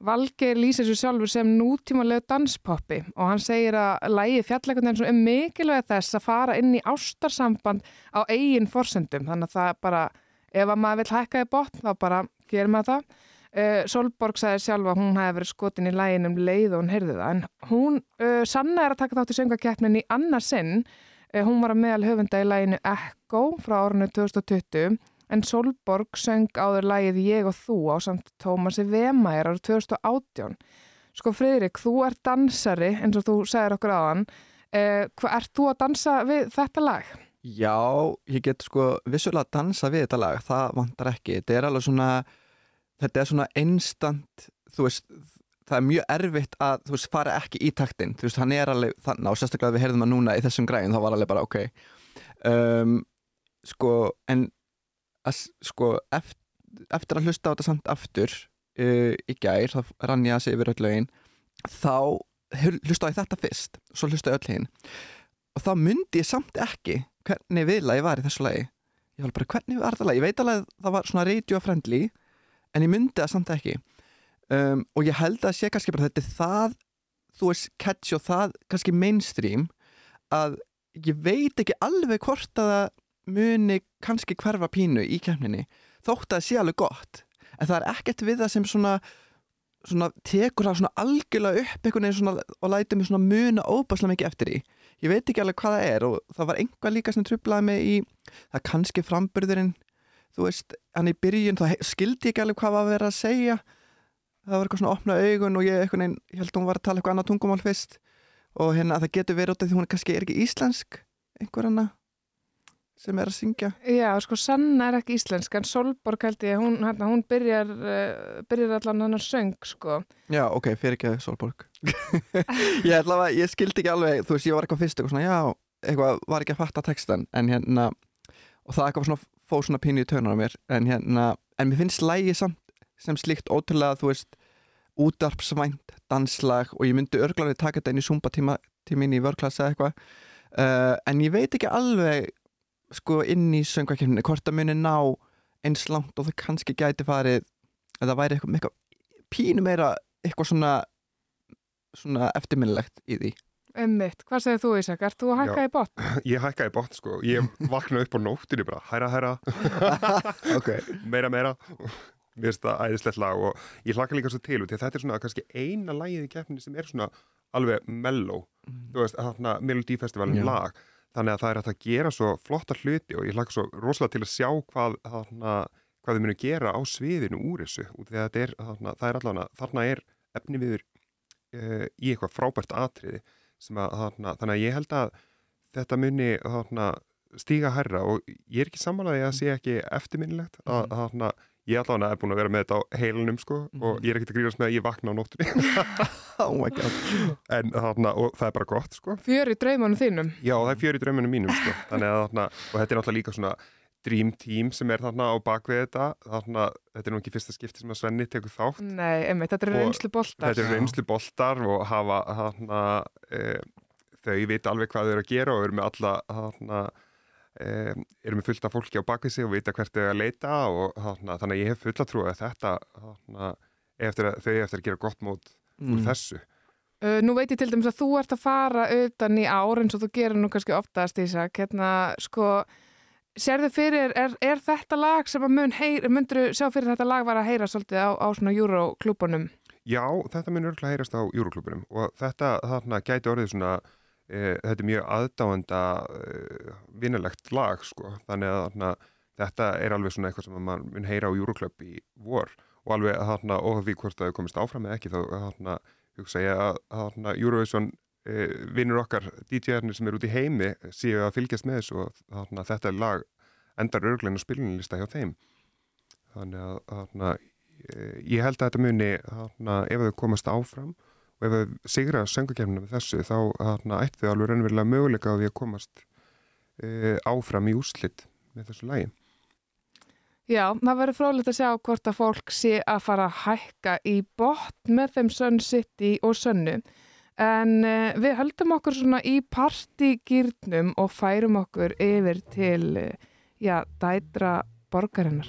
Valgeir lýsir sér sjálfur sem nútímalegu danspoppi og hann segir að lægi fjalleikundin eins og um mikilvæg þess að fara inn í ástarsamband á eigin forsendum. Þannig að það bara, ef að maður vil hækka í botn þá bara gerir maður það. Uh, Solborg sagði sjálf að hún hefði verið skotin í læginum leið og hún heyrði það. En hún, uh, Sanna er að taka þátt í söngakeppnin í annarsinn uh, hún var að meðal höfunda í læginu Echo frá árinu 2020 en Solborg söng áður lægið Ég og þú á samt Tómasi Vemæjar árið 2018 Sko Friðrik, þú ert dansari eins og þú segir okkur aðan ert þú að dansa við þetta lag? Já, ég get sko vissulega að dansa við þetta lag, það vantar ekki. Þetta er alveg svona þetta er svona instant þú veist, það er mjög erfitt að þú veist, fara ekki í taktin þú veist, hann er alveg þannig og sérstaklega við heyrðum að núna í þessum græn, þá var alveg bara ok. Um, sko en að, sko eftir, eftir að hlusta á þetta samt aftur uh, í gær, þá rann ég að sig yfir öll lögin þá hlusta ég þetta fyrst, svo hlusta ég öll hinn og þá myndi ég samt ekki hvernig viðlagi var í þessu lagi. Ég var bara hvernig var þetta lagi, ég veit alveg að það var svona radio friendly en ég myndi það samt ekki. Um, og ég held að sé kannski bara þetta það þú veist catch og það kannski mainstream að ég veit ekki alveg hvort að það muni kannski hverfa pínu í kemninni þótt að það sé alveg gott. En það er ekkert við það sem svona svona tekur það svona algjörlega upp einhvern veginn svona og lætur mig svona muna óbærslega mikið eftir því. Ég veit ekki alveg hvað það er og það var einhvað líka sem trublaði mig í það kannski framburðurinn þú veist, hann í byrjun þá skildi ég ekki alveg hvað var að vera að segja. Það var eitthvað svona opna augun og ég, einhvern veginn, ég held að hún var að tala eitthvað annað tungumál fyrst. Og hérna það getur verið út af því hún er kannski er ekki íslensk einhver hana sem er að syngja? Já, sko Sanna er ekki íslensk en Solborg held ég, hún, hérna, hún byrjar, uh, byrjar allan hann að söng sko. Já, ok, fyrir ekki að Solborg Ég ætla að, ég skildi ekki alveg þú veist, ég var eitthvað fyrst eitthvað svona, já eitthvað, var ekki að fatta textan en hérna, og það eitthvað svona fóð svona pínu í tönar á mér. En hérna, en mér finnst lægi samt sem slíkt ótrúlega, þú veist útarpsvænt, danslag og ég myndi örglarið taka þetta inn í zumba tíma tímin í vörklassa eitthvað. Uh, en ég veit ekki alveg sko inn í söngvakefninu hvort það muni ná eins langt og það kannski gæti farið að það væri eitthvað pínu meira eitthvað svona svona eftirminnilegt í því Emmitt, hvað segir þú Ísak? Ert þú að hækka í botn? Ég hækkaði bótt sko, ég vaknaði upp á nóttinu bara, hæra, hæra, okay. meira, meira. Mér finnst það æðislegt lag og ég hlakka líka svo til út því þetta er svona kannski eina lagið í keppninni sem er svona alveg mellow, þú veist, þarna Melody Festivalin Já. lag. Þannig að það er að gera svo flotta hluti og ég hlakka svo rosalega til að sjá hvað, þarna, hvað þau munu gera á sviðinu úr þessu. Út því að þetta er, þarna, það er allavega, þarna er efni viður uh, í eitthvað frábært atriði að, þarna, þannig að ég held að þetta muni þarna, stíga herra og ég er ekki sammálaði að það sé ekki eftirminnilegt að, að þarna, ég allavega er búin að vera með þetta á heilunum sko og ég er ekkert að grínast með að ég vakna á nóttunni. Oh my god. En þarna, og það er bara gott sko. Fjör í draumanum þínum? já, það er fjör í draumunum mínum sko. Þannig að þarna, og þetta er náttúrulega líka svona dream team sem er þarna á bakvið þetta. Þarna, þetta er nú ekki fyrsta skipti sem að Svenni tekur þátt. Nei, emmitt, þetta eru reynslu boltar. þetta eru reynslu boltar og hafa hana, e, þau vita alveg hvað þau eru að gera og eru með alla hana, e, eru með fullt af fólki á bakvið sig og vita hvert þau eru að leita og hana, þannig að ég hef fulla trú að þetta eftir að, þau eftir að gera gott mót úr Mm. þessu. Uh, nú veit ég til dæmis að þú ert að fara utan í ár eins og þú gerir nú kannski oftast Ísak, hérna, sko sérðu fyrir, er, er þetta lag sem að mun heyra, myndur sjá fyrir þetta lag var að heyra svolítið á, á svona Euroklúbunum Já, þetta mun örgulega heyrast á Euroklubunum og þetta þarna gæti orðið svona e, þetta er mjög aðdáenda e, vinnulegt lag sko. Þannig að þarna, þetta er alveg svona eitthvað sem að maður mun heyra á Euroklub í vor og alveg þarna og því hvort það hefur komist áfram eða ekki þá þarna hugsa ég að þarna Eurovision vinnur okkar DJ-arnir sem er út í heimi séu að fylgjast með þessu og þarna þetta lag endar örgulegna spilunlista hjá þeim þannig að þarna eh, ég held að þetta muni þarna, ef þau komast áfram og ef þau sigra söngakefnina með þessu þá þarna, ætti þau alveg raunverulega möguleika á því að komast e, áfram í úrslit með þessu lagi. Já, það verður frólægt að sjá hvort að fólk sé að fara að hækka í botn með þeim Sun City og Sunnu en uh, við höldum okkur svona í partygýrnum og færum okkur yfir til uh, já, dætra borgarinnar.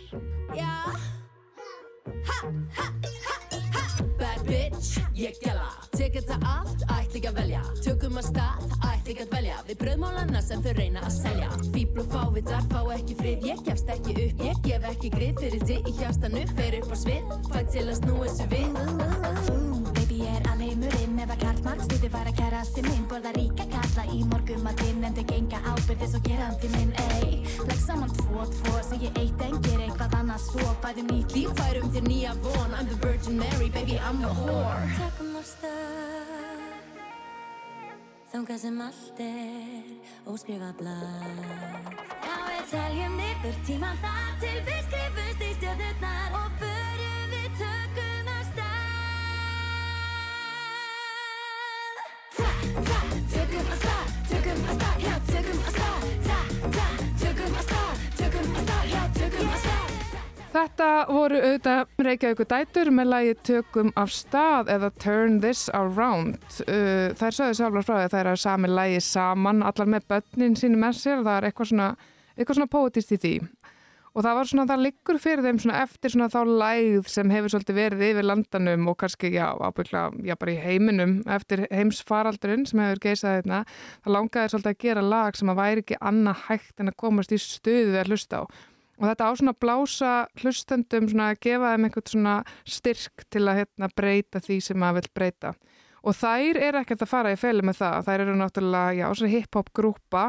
Bad bitch, ég gæla Tek þetta allt, ætla ekki að velja. Tökum að stað, ætla ekki að velja Við bröðmálana sem þau reyna að selja. Fíbl og fávitar fá ekki frið. Ég gefst ekki upp, ég gef ekki grið Fyrir þig í hjartanu, fer upp á svið Fæ til að snúa þessu við er alheimurinn eða karlmann Stýtti fara kærasti minn Borða ríka kalla í morgumatinn En þau genga ábyrðis og gerandi minn Ey, legg saman tvo, tvo Segji eitt en ger eitthvað annað svo. Fæðum nýtt líf, Færum þér nýja von. I'm the Virgin Mary, baby I'm the whore. Tökum á stað Þangað sem allt er óskrifa blað. Já, við teljum niður tíman þar til við skrifumst í stjórnurnar og förum Þetta voru auðvitað Reykjavíkur dætur með lagi Tökum af stað eða Turn This Around. Uh, þær sögðu sjálfur frá því að þær eru sami lagi saman, allar með börnin sínu með sér, það er eitthvað svona, eitthvað svona pótist í því. Og það var svona, það liggur fyrir þeim svona eftir svona þá lægð sem hefur svolítið verið yfir landanum og kannski, já, ábyggla, já, bara í heiminum eftir heimsfaraldurinn sem hefur geisað þetta. Það langaði svolítið að gera lag sem að væri ekki annað hægt en að komast í stöðu við að hlusta á. Og þetta á svona blása hlustendum, svona að gefa þeim einhvern svona styrk til að hérna, breyta því sem maður vil breyta. Og þær eru ekkert að fara í feli með það. Þær eru náttúrulega, já, svona hip-hop grúpa,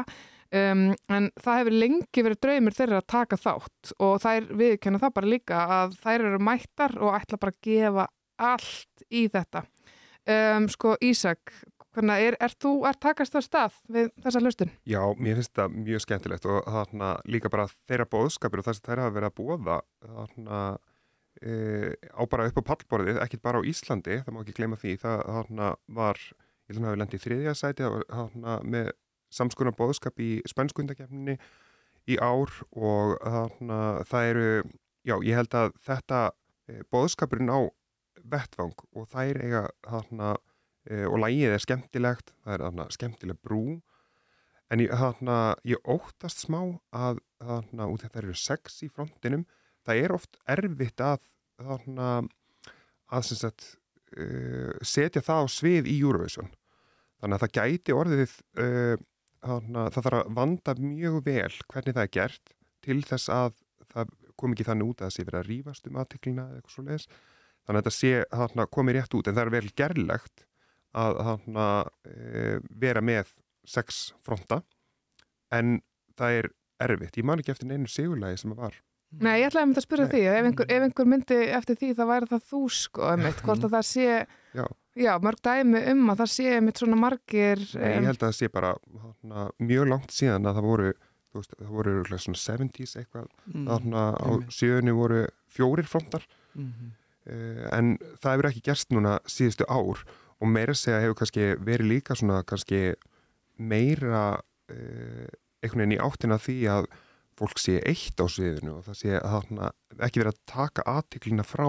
um, en það hefur lengi verið draumur þeirra að taka þátt og þær viðkenna það bara líka að þær eru mættar og ætla bara að gefa allt í þetta. Um, sko, Ísak, hvernig er, er þú að takast á stað við þessa hlustun? Já, mér finnst það mjög skemmtilegt og þarna líka bara þeirra bóðskapir og það sem þær hafa verið að bóða þarna e, á bara upp á pallborðið, ekkit bara á Íslandi, það má ekki gleyma því, það þarna var, ég held að hafa lendið í þriðja sæti, það þarna með samskonar bóðskap í spænskundakefninni í ár og þarna, það eru, já, ég held að þetta e, boðskapurinn á vettvang og þær eiga þarna, e, og lægið er skemmtilegt, það er þarna skemmtileg brú, en ég, þarna, ég óttast smá að þarna, út af það eru sex í frontinum, það er oft erfitt að þarna, að sem sagt, uh, setja það á svið í Eurovision. Þannig að það gæti orðið, uh, það þarf að vanda mjög vel hvernig það er gert til þess að það kom ekki þannig út að það sé verið að rífast um aðtiklina eða eitthvað svo leiðis. Þannig að þetta sé þarna, komið rétt út en það er vel gerlegt að þarna, uh, vera með sex fronta en það er erfitt. Ég man ekki eftir neinu sigurlægi sem það var. Nei, ég ætlaði að mynda að spyrja Nei. því, ef einhver, ef einhver myndi eftir því það væri það þú sko, einmitt, hvort að það sé, Já. Já, mörg dæmi um að það sé einmitt svona margir, Nei, ég held að það sé bara hana, mjög langt síðan að það voru veist, það voru örugglega svona 70s eitthvað Mm, þarna á einmitt. sjöunni voru fjórir frontar Mhm. uh, en það hefur ekki gerst núna síðustu ár og meira að segja hefur kannski verið líka svona kannski meira uh, einhvern veginn í áttina því að fólk sé eitt á sviðinu og það sé að þarna, ekki verið að taka aðtiklina frá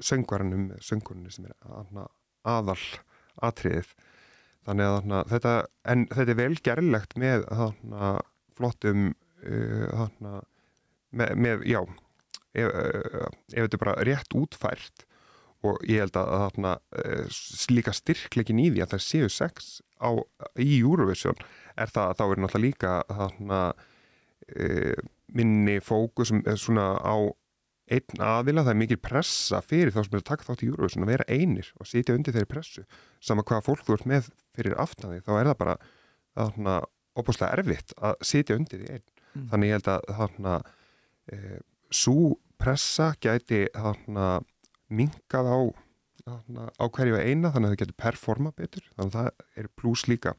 söngvaranum, söngvaranum sem er þarna, aðal atriðið þannig að þarna, þetta, en þetta er vel gerlegt með þarna, flottum uh, þarna, með, með, já ef, uh, ef þetta er bara rétt útfært og ég held að þarna uh, líka styrkleikin í því að það séu sex á, í Eurovision er það að þá er náttúrulega líka þarna minni fókus svona á einn aðila, það er mikil pressa fyrir þá sem er að taka þátt í Eurovision að vera einir og sitja undir þeirri pressu. Sama hvaða fólk þú ert með fyrir aftan því þá er það bara þarna opaslega erfitt að sitja undir því einn. Mm. þannig ég held að þarna e, svo pressa gæti þarna minkað á þarna, á hverju eina þannig að það getur performa betur. Þannig að það er pluss líka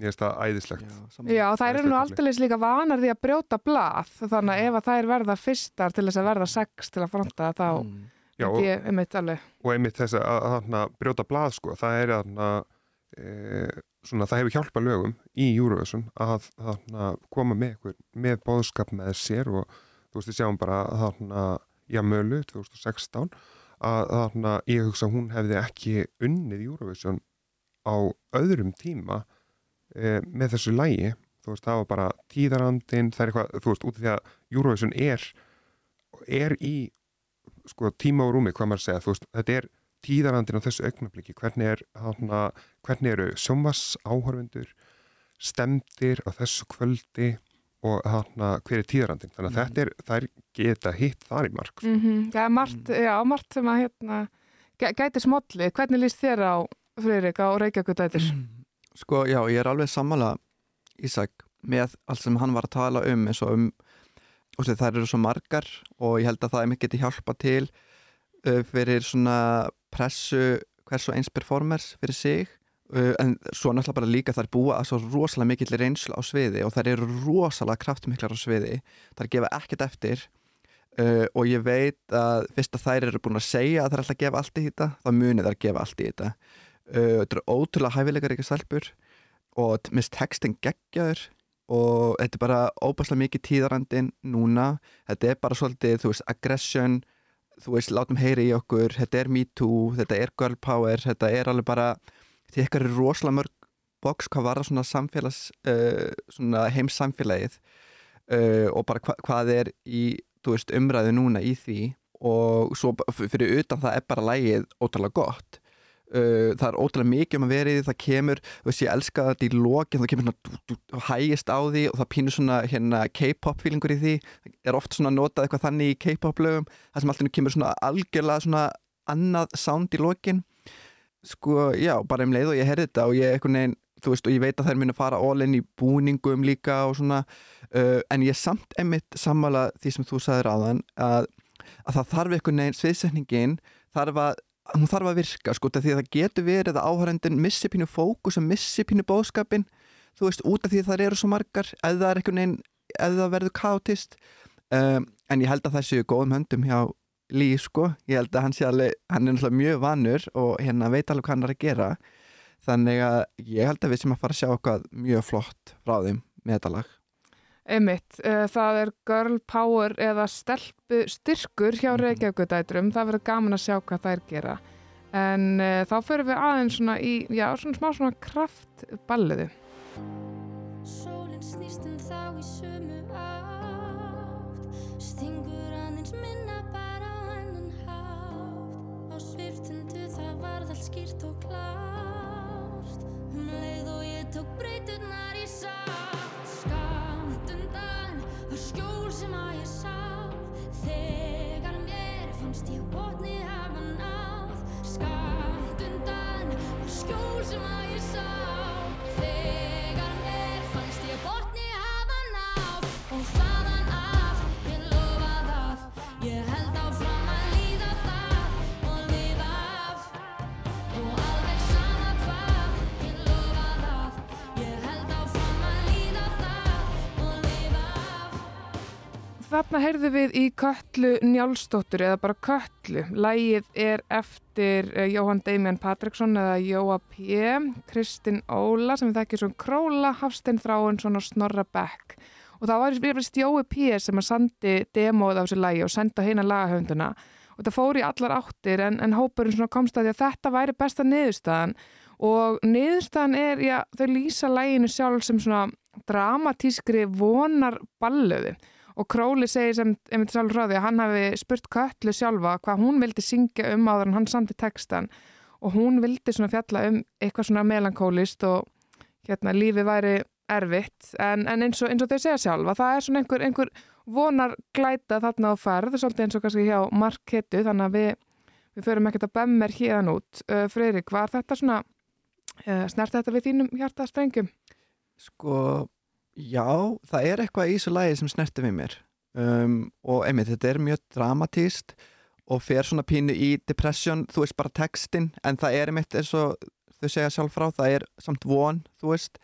ég veist það æðislegt. Já, það eru nú aldrei líka vanar því að brjóta blað þannig að ef að það er verða fyrstar til þess að verða sex til að fronta þá Mm. Já, og- ég einmitt alveg. og einmitt þess að, að, þarna, brjóta blað sko, það er þarna, e, svona, það hefur hjálpað lögum í Eurovision að koma með, ykkur, með bóðskap með sér og þú veist, við sjáum bara þarna, Jamölu 2016 að þarna, ég hugsa að hún hefði ekki unnið Eurovision á öðrum tíma e, með þessu lægi þú veist, það var bara tíðarandin það er eitthvað, þú veist, út af því að Eurovision er er í sko, tíma og rúmi, hvað maður segja, þú veist, þetta er tíðarandin á þessu augnabliki, hvernig er hana, hvernig eru sjómas áhörfundur stemdir á þessu kvöldi og hana, hver er tíðarandin þannig að þetta er, það er geta hitt þar í mark mm -hmm. Já, margt, já, margt sem að hérna, gæ- gæti smolli hvernig líst þér á Friðrik á Reykjavíkudætur? Sko, já, ég er alveg sammála Ísak með allt sem hann var að tala um eins og um og það eru svo margar og ég held að það er mikið til hjálpa til uh, fyrir svona pressu hvers og eins performers fyrir sig uh, en svo náttúrulega bara líka þær búa að svo rosalega mikill reynslu á sviði og þær eru rosalega kraftumiklar á sviði þær gefa ekkert eftir uh, og ég veit að fyrst að þær eru búin að segja að þær ætla að gefa allt í þetta þá munið þær gefa allt í þetta þetta er ótrúlega hæfileikar ekki stelpur. Og mist textin geggjaður. Og þetta er bara óbærslega mikið tíðarandin núna. Þetta er bara svolítið, þú veist, aggression. Þú veist, látum heyri í okkur. Þetta er me too, þetta er girl power. Þetta er alveg bara, því eitthvað er rosalega mörg boks hvað var það svona samfélags uh, svona heimssamfélagið. Uh, og bara hva, hvað er í, þú veist, umræðu núna í því. Og svo fyrir utan það er bara lægið ótrúlega gott Uh, það er ótrúlega mikið um að vera í því það kemur, þú veist ég elska þetta í lokin það kemur svona hægist á því og það pínur svona hérna K-pop feelingur í því, það er oft svona notað eitthvað þannig í K-pop lögum, það sem alltaf kemur svona algjörlega svona annað sound í lokin. Sko já, bara um leið og ég heyrði þetta og ég eitthvað neginn, þú veist og ég veit að þær muni fara all in í búningum líka og svona uh, en ég samt emitt sammála því sem þú sagðir áðan að, að það þarf eitthvað neginn sviðsetningin þarf að hún þarf að virka sko því að það getur verið að áhærendin missi pínu fókus og missi pínu bóðskapin þú veist út af því að það eru svo margar eða veginn, eða verður kátist um, en ég held að það séu góðum höndum hjá Lý sko. Ég held að hann sé alveg, hann er náttúrulega mjög vanur og hérna veit alveg hvað hann er að gera. Þannig að ég held að við sem að fara að sjá eitthvað mjög flott frá þeim með þetta lag Einmitt, uh, það er girl power eða stelpu styrkur hjá Reykjavíkudætrum, það verður gaman að sjá hvað þær gera. En uh, þá förum við aðeins svona í, já, svona smá svona kraftballiði. Sólinn snýst um þá í sömu átt. Stingur aðeins minna bara á annan hátt. Á sviftundu það varð allt skýrt og klárt. Um leið og ég tók breyturnar í sátt undan var skjól sem að ég sá Þarna heyrðum við í Köllu Njálsdóttur eða bara Köllu. Lægið er eftir uh, Jóhann Damian Patriksson eða Jóa P. Kristinn Óla sem við þekkjum svona Króla, Hafstein Þráin, svona Snorra Beck. Og það var yfirist Jói P. sem að sandi demóið á þessu lægi og senda heina lagahöfunduna. Og það fór í allar áttir en, en hópurinn komst að að þetta væri besta niðurstaðan. Og niðurstaðan er, já, þau lýsa læginu sjálf sem svona dramatískri vonar ballöðu og Króli segir sem einmitt sjálf frá því að hann hafi spurt Köllu sjálfa hvað hún vildi syngja um áður en hann samti textan og hún vildi svona fjalla um eitthvað svona melankólist og hérna lífi væri erfitt. En, en eins, og, eins og þau segja sjálfa það er svona einhver, einhver vonar glæta þarna á ferð, svolítið eins og kannski hjá Mark Hittu þannig að við, við förum ekkert að bemmer hérna út. Uh, Freyrik, var þetta svona uh, snert þetta við þínum hjartastrengjum? Sko, já, það er eitthvað í þessu lagi sem snerti við mér. Um, og einmitt, þetta er mjög dramatíst og fer svona pínu í depression, þú veist bara textin en það er einmitt eins og þau segja sjálf frá, það er samt von, þú veist.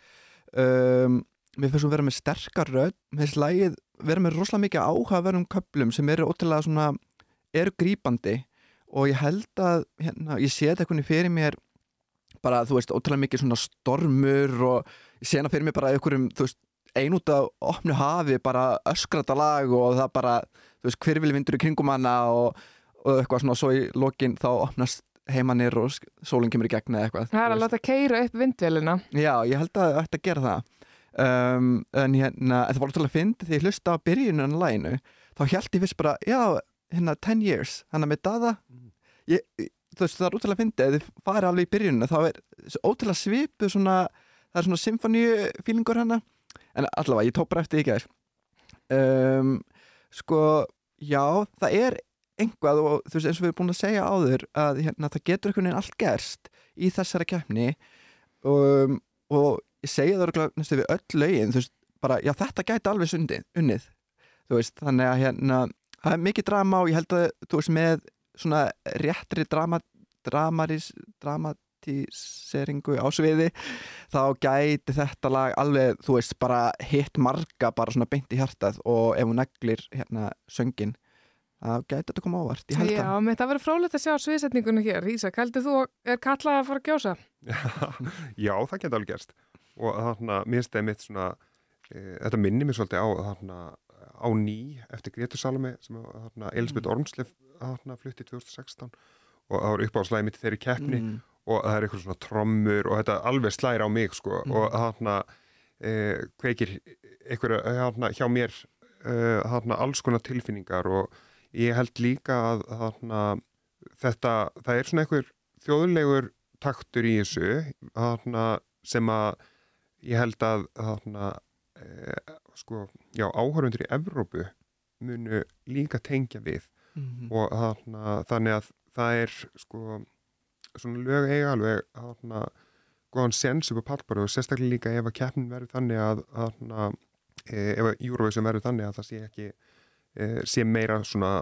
Um, mér finnst þú vera með sterkar rödd, mér finnst lagið vera með rosalega mikið áhugaverðum köplum sem eru ótrúlega svona, eru grípandi. Og ég held að hérna, ég sé þetta eitthvað fyrir mér bara, þú veist, ótrúlega mikið svona stormur og ég sé hana fyrir mér bara einhverjum, þú veist, einút af opnu hafi, bara öskrata lag og það bara, þú veist, hvirfili vindur í kringum hana og, og eitthvað svona svo í lokin þá opnast heimanir og sk- sólin kemur í gegn eða eitthvað Það er að láta keira upp vindvélina. Já, ég held að það ætti að gera það. Um, en hérna, en það var ótrúlega fyndið því ég hlusta á byrjunin á læginu þá held ég fyrst bara, já, hérna 10 years, hann að með daða ég, þú veist, það er ótrúlega fyndið ef þið farið alveg í byrjuninu, þá er ótrúlega svona, það er svona symfoníu fílingur hana, en allavega ég bara eftir því ekki um, sko, já það er einhvað og þú veist eins og við erum búin að segja áður að hérna, það getur einhvern veginn allt gerst í þessari keppni. Um, og ég segi það næstu við öll lögin þú veist, bara, já þetta gæti alveg sundið, unnið. Þú veist, þannig að hérna það er mikið drama og ég held að þú veist með svona réttri drama dramaris, dramatíseringu á sviði þá gæti þetta lag alveg, þú veist, bara hitt marga bara svona beint í hjartað og ef hún neglir hérna söngin þá gæti þetta koma ávart, ég held Já, það mitt það verður frólægt að sjá sviðsetningunni hér Ísak, heldur þú er kallað að fara að gjósa? Já, það geta alveg gerst og þarna, mér það mitt svona e, þetta minnir mér svolítið á þarna, á ný eftir Gretur Salome sem að, þarna, Elisabeth Ormslev þarna, flutti 2016 og það var upp á slæði mitt þeirri keppni Mm. Og það er eitthvað svona trommur og þetta alveg slæri á mig sko Mm. og þarna e, kveikir einhverja þarna, hjá mér e, þarna, alls konar tilfinningar og ég held líka að þarna, þetta, það er svona einhver þjóðulegur taktur í þessu þarna, sem að ég held að þarna, e, sko, já, áhörundur í Evrópu munu líka tengja við Mhm. og þarna, þannig að það er sko svona lög eiga alveg þarna, góðan sens upp á pallbaru og sérstaklega líka ef að keppnin verður þannig að þarna, e, ef að Eurovision verður þannig að það sé ekki e, sé meira svona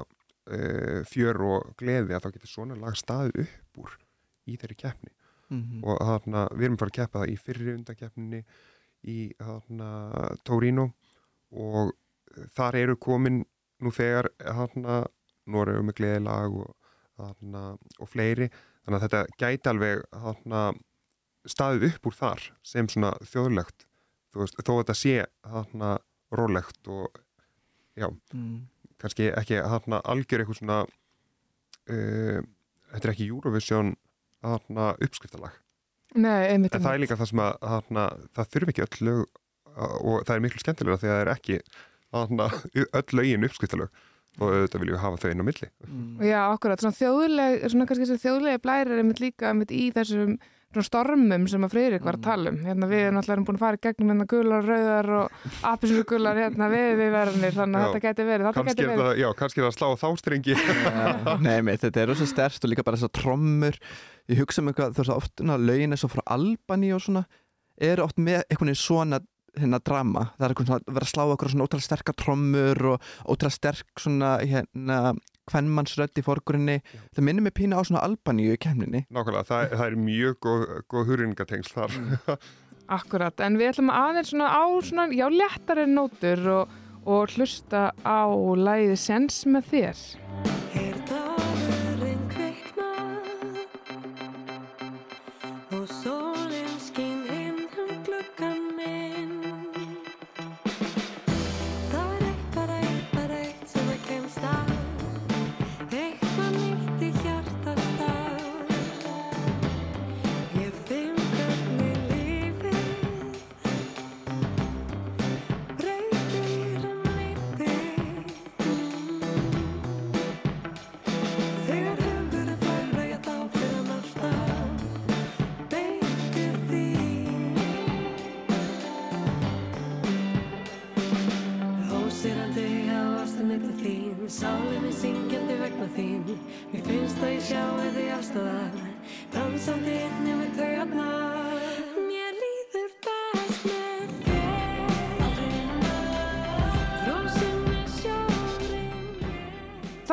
e, fjör og gleði að þá getur svona lag staðið upp úr í þeirri keppni Mhm. og þarna, við erum bara að keppa það í fyrri undakeppninni í þarna, Torino og eh, þar eru komin nú þegar þarna, Noregu með gleðilag og, og fleiri þannig að þetta gæti alveg þarna, staðið upp úr þar sem svona þjóðlegt veist, þó að þetta sé þarna, rólegt og já, Mm. kannski ekki þarna algjör eitthvað svona uh, þetta er ekki Eurovision þarna uppskriftalag Nei, en það er líka það sem að þarna, það þurfi ekki öll lög og það er miklu skemmtilega því að það er ekki þarna, öll lögin uppskriftalög og auðvitað viljum við hafa þau inn á milli Já, akkurat, svona þjóðleg, svona kannski þessi þjóðlegi blæri er einmitt líka einmitt í þessum svona stormum sem að Freyrik var að tala um. Hérna við erum náttúrulega búin að fara í gegnum hérna gular, rauðar og apisnugular hérna við við verðanir, þannig að Já. þetta geti verið. Þetta kannski geti er verið. það, já, kannski er það að slá Já, Nei, meit, þetta er rosa stærst og líka bara þessar trommur ég hugsa um eitthvað, þú veist, oft lögin er svo frá Albani og svona eru oft með veginn svona hérna drama, það er svona að vera að slá okkur svona ótrúlega sterkar trommur og ótrúlega sterk svona hérna kvennmannsrödd í forgrunni. Það minnir mig pína á svona Albaníu í kemninni nákvæmlega, það, það er mjög góð, góð hurringatengsl þar. Akkurat, en við ætlum aðeins svona á svona, já, léttari nótur og, og hlusta á læði Sens með þér.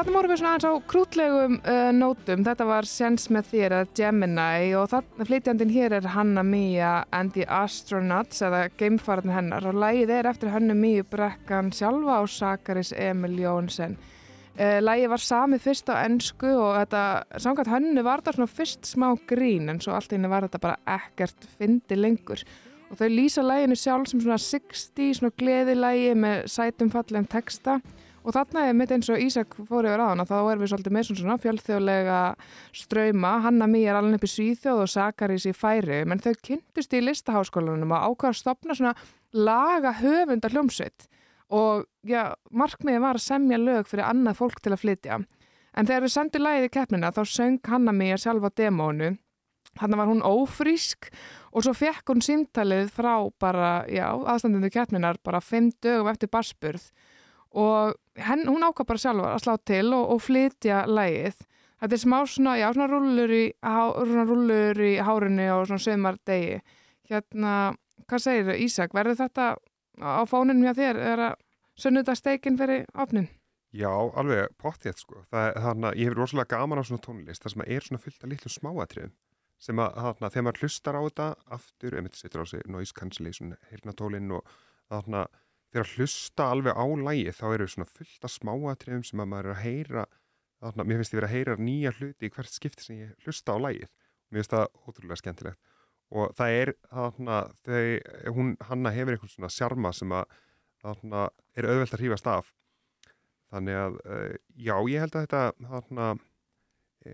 Þarna vorum við svona aðeins á krútlegum uh, nótum. Þetta var Sens með þér að Gemini og þarna flytjandinn hér er Hanna Mia and the Astronauts eða geimfarðin hennar og lægið er eftir Hanna Mia Brekkan sjálfa og Sakaris Emil Jónsson. Uh, lægið var samið fyrst á ennsku og þetta, samkvæmt hönnu var þetta svona fyrst smá grín en svo allt henni var þetta bara ekkert fyndi lengur. Og þau lýsa læginu sjálf sem svona 60, svona gleðilægi með sætum fallegum texta Og þarna er mitt eins og Ísak fór yfir aðan að þá erum við svolítið með svona fjölþjóðlega ströyma. Hanna Mí er alveg upp í Svíþjóð og Sakarís í Færi, menn þau kynntust í listaháskólanum og ákvaða að stopna svona laga höfunda hljómsveit. Og já, markmiðið var að semja lög fyrir annað fólk til að flytja. En þegar við sendum lagið í keppnina þá söng Hanna Mí að sjálfa demónu. Þannig var hún ófrísk og svo fekk hún síntalið frá bara, já, aðstandinu keppninar bara fimm dögum eftir barsburð og henn, hún ákvað bara sjálfa að slá til og, og flytja lægið. Þetta er smá svona, já, svona rullur í, há, svona rullur í hárunni og svona sömar degi. Hérna, hvað segir þau, Ísak, verður þetta á fóninum hjá þér, er að sunnudagsteikin fyrir opnin? Já, alveg pottið sko. Það þannig að ég hefur rosalega gaman á svona tónlist þar sem er svona fullt af litlum smáatriðum sem að þarna, þegar maður hlustar á þetta aftur, þetta setur á sig noise cancellation heyrnatólinn og þarna þegar að hlusta alveg á lægi þá eru svona fullt af smáatriðum sem að maður er að heyra þarna, mér finnst ég verið að heyra nýja hluti í hvert skipti sem ég hlusta á lægið mér finnst það ótrúlega skemmtilegt. Og það er þarna þau, hún, hanna hefur einhvern svona sjarma sem að þarna er auðvelt að hrífast af. Þannig að, uh, já, ég held að þetta þarna, e,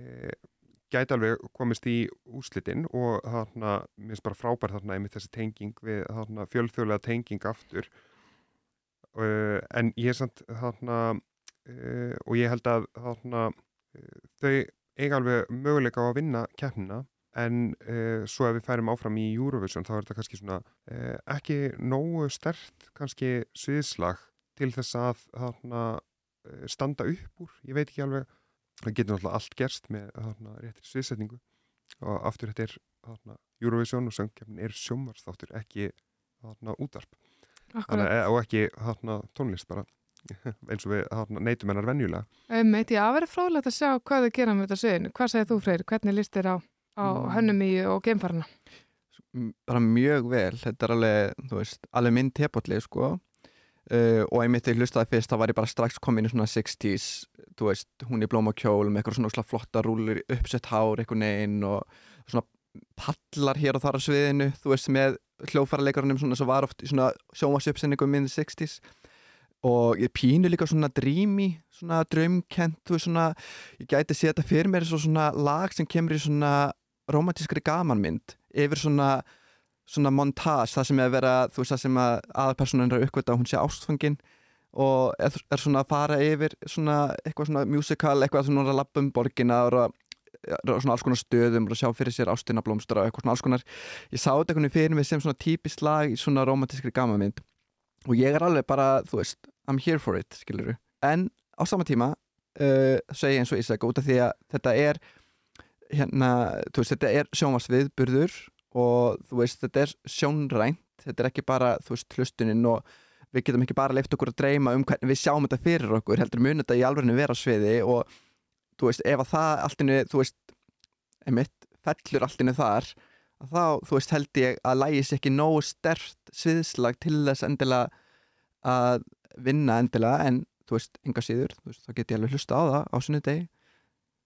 gæti alveg komist í úslitin og þarna, mér finnst bara frábær þarna einmitt þessi tenging við þarna fjölþjóðlega tenging aftur. Uh, en ég er samt þarna, uh, og ég held að þarna, uh, þau eiga alveg möguleika á að vinna keppnina. En uh, svo ef við færum áfram í Eurovision þá er þetta kannski svona uh, ekki nógu stert kannski sviðslag til þess að þarna eh, standa upp úr, ég veit ekki alveg það getur náttúrulega allt gerst með þarna réttir sviðsetningu. Og aftur þetta er þarna Eurovision og söngkefnin er sjómarsþáttur, ekki þarna útarp Þannig, að- og ekki þarna tónlist bara eins og við þarna neytum hennar venjulega Einmitt, já, það verður fróðlegt að sjá hvað þau gera með þetta sviðinu. Hvað segir þú, Freyr? Hvernig líst þér á, á Mm. hönnumíu og geimfarna? Bara mjög vel, þetta er alveg þú veist, alveg minn tepotli sko uh, og einmitt þegar ég hlustaði fyrst þá var ég bara strax komin í svona 60s þú veist, hún í blóm og kjól með eitthvað svona ógeðslega flotta rúlur uppsett hár, eitthvað neginn og svona pallar hér og þar á sviðinu þú veist með hljófarleikarunum svona sem var oft í svona sjómasjöpsenningum in the 60s og ég pínu líka svona dreamy, svona draumkent svona, ég gæti sé þetta fyrir mér svo svona lag sem kemur í svona romantískri gamanmynd yfir svona svona montage, það sem er að vera þú veist það sem að aðalpersonan er að uppgöta að hún sé ástfangin og er, er svona að fara yfir svona eitthvað svona musical, eitthvað svona að lappa um borgina að og svona alls konar stöðum og sjá fyrir sér ástina blómstra og eitthvað svona alls konar. Ég sá þetta einhvern veginn fyrir mig sem svona típist lag í svona romantískri gamamynd og ég er alveg bara, þú veist I'm here for it, skiluru en á sama tíma uh, segi ég eins og Ísak út af því að þetta er hérna, þú veist, þetta er sjónvarsviðburður og þú veist, þetta er sjónrænt. Þetta er ekki bara, þú veist, hlustuninn og við getum ekki bara leift okkur að dreyma um hvernig við sjáum þetta fyrir okkur, heldur mun þetta í alveg vera sviði og þú veist, ef að það alltinu, þú veist einmitt, fellur allinu þar þá, þú veist, held ég að lægis ekki nógu stert sviðslag til þess endilega að vinna endilega, en þú veist, enga síður, þú veist, þá get ég alveg hlusta á það á sunnudegi,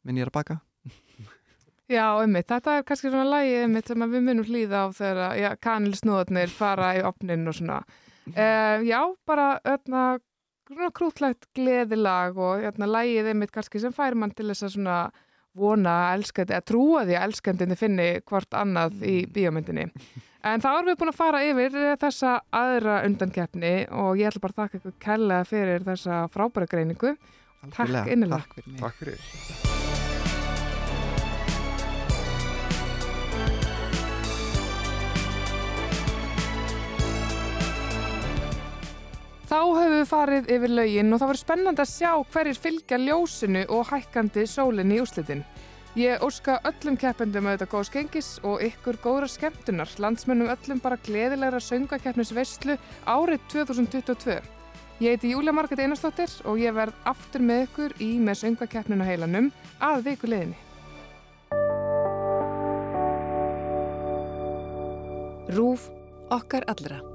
minn ég er að baka Já, einmitt, þetta er kannski svona lægi einmitt sem við munum hlýða á þegar já, kanilsnúðarnir fara í opnin og svona. Uh, já, bara öðna, svona krútlegt gleðilag og öðna, lægið einmitt kannski sem fær mann til þess að svona vona elskandi, að trúa því að elskandinni finni hvort annað í bíómyndinni. En þá erum við búin að fara yfir þessa aðra undankeppni og ég ætla bara að þakka ykkur kærlega fyrir þessa frábæra greiningu. Takk Algjörlega, innilega. Takk fyrir mig. Takk fyrir. Þá höfum við farið yfir laugin og það verður spennandi að sjá hverjir fylgja ljósinu og hækkandi sólinni í úslitin. Ég óska öllum keppendum auðvitað góðs gengis og ykkur góðra skemmtunar, landsmönnum öllum bara gleðilegra söngakeppnisveislu árið 2022. Ég heiti Júlia Marget Einarsdóttir og ég verð aftur með ykkur í með söngakeppninu heilanum að viku liðinni. Rúf okkar allra.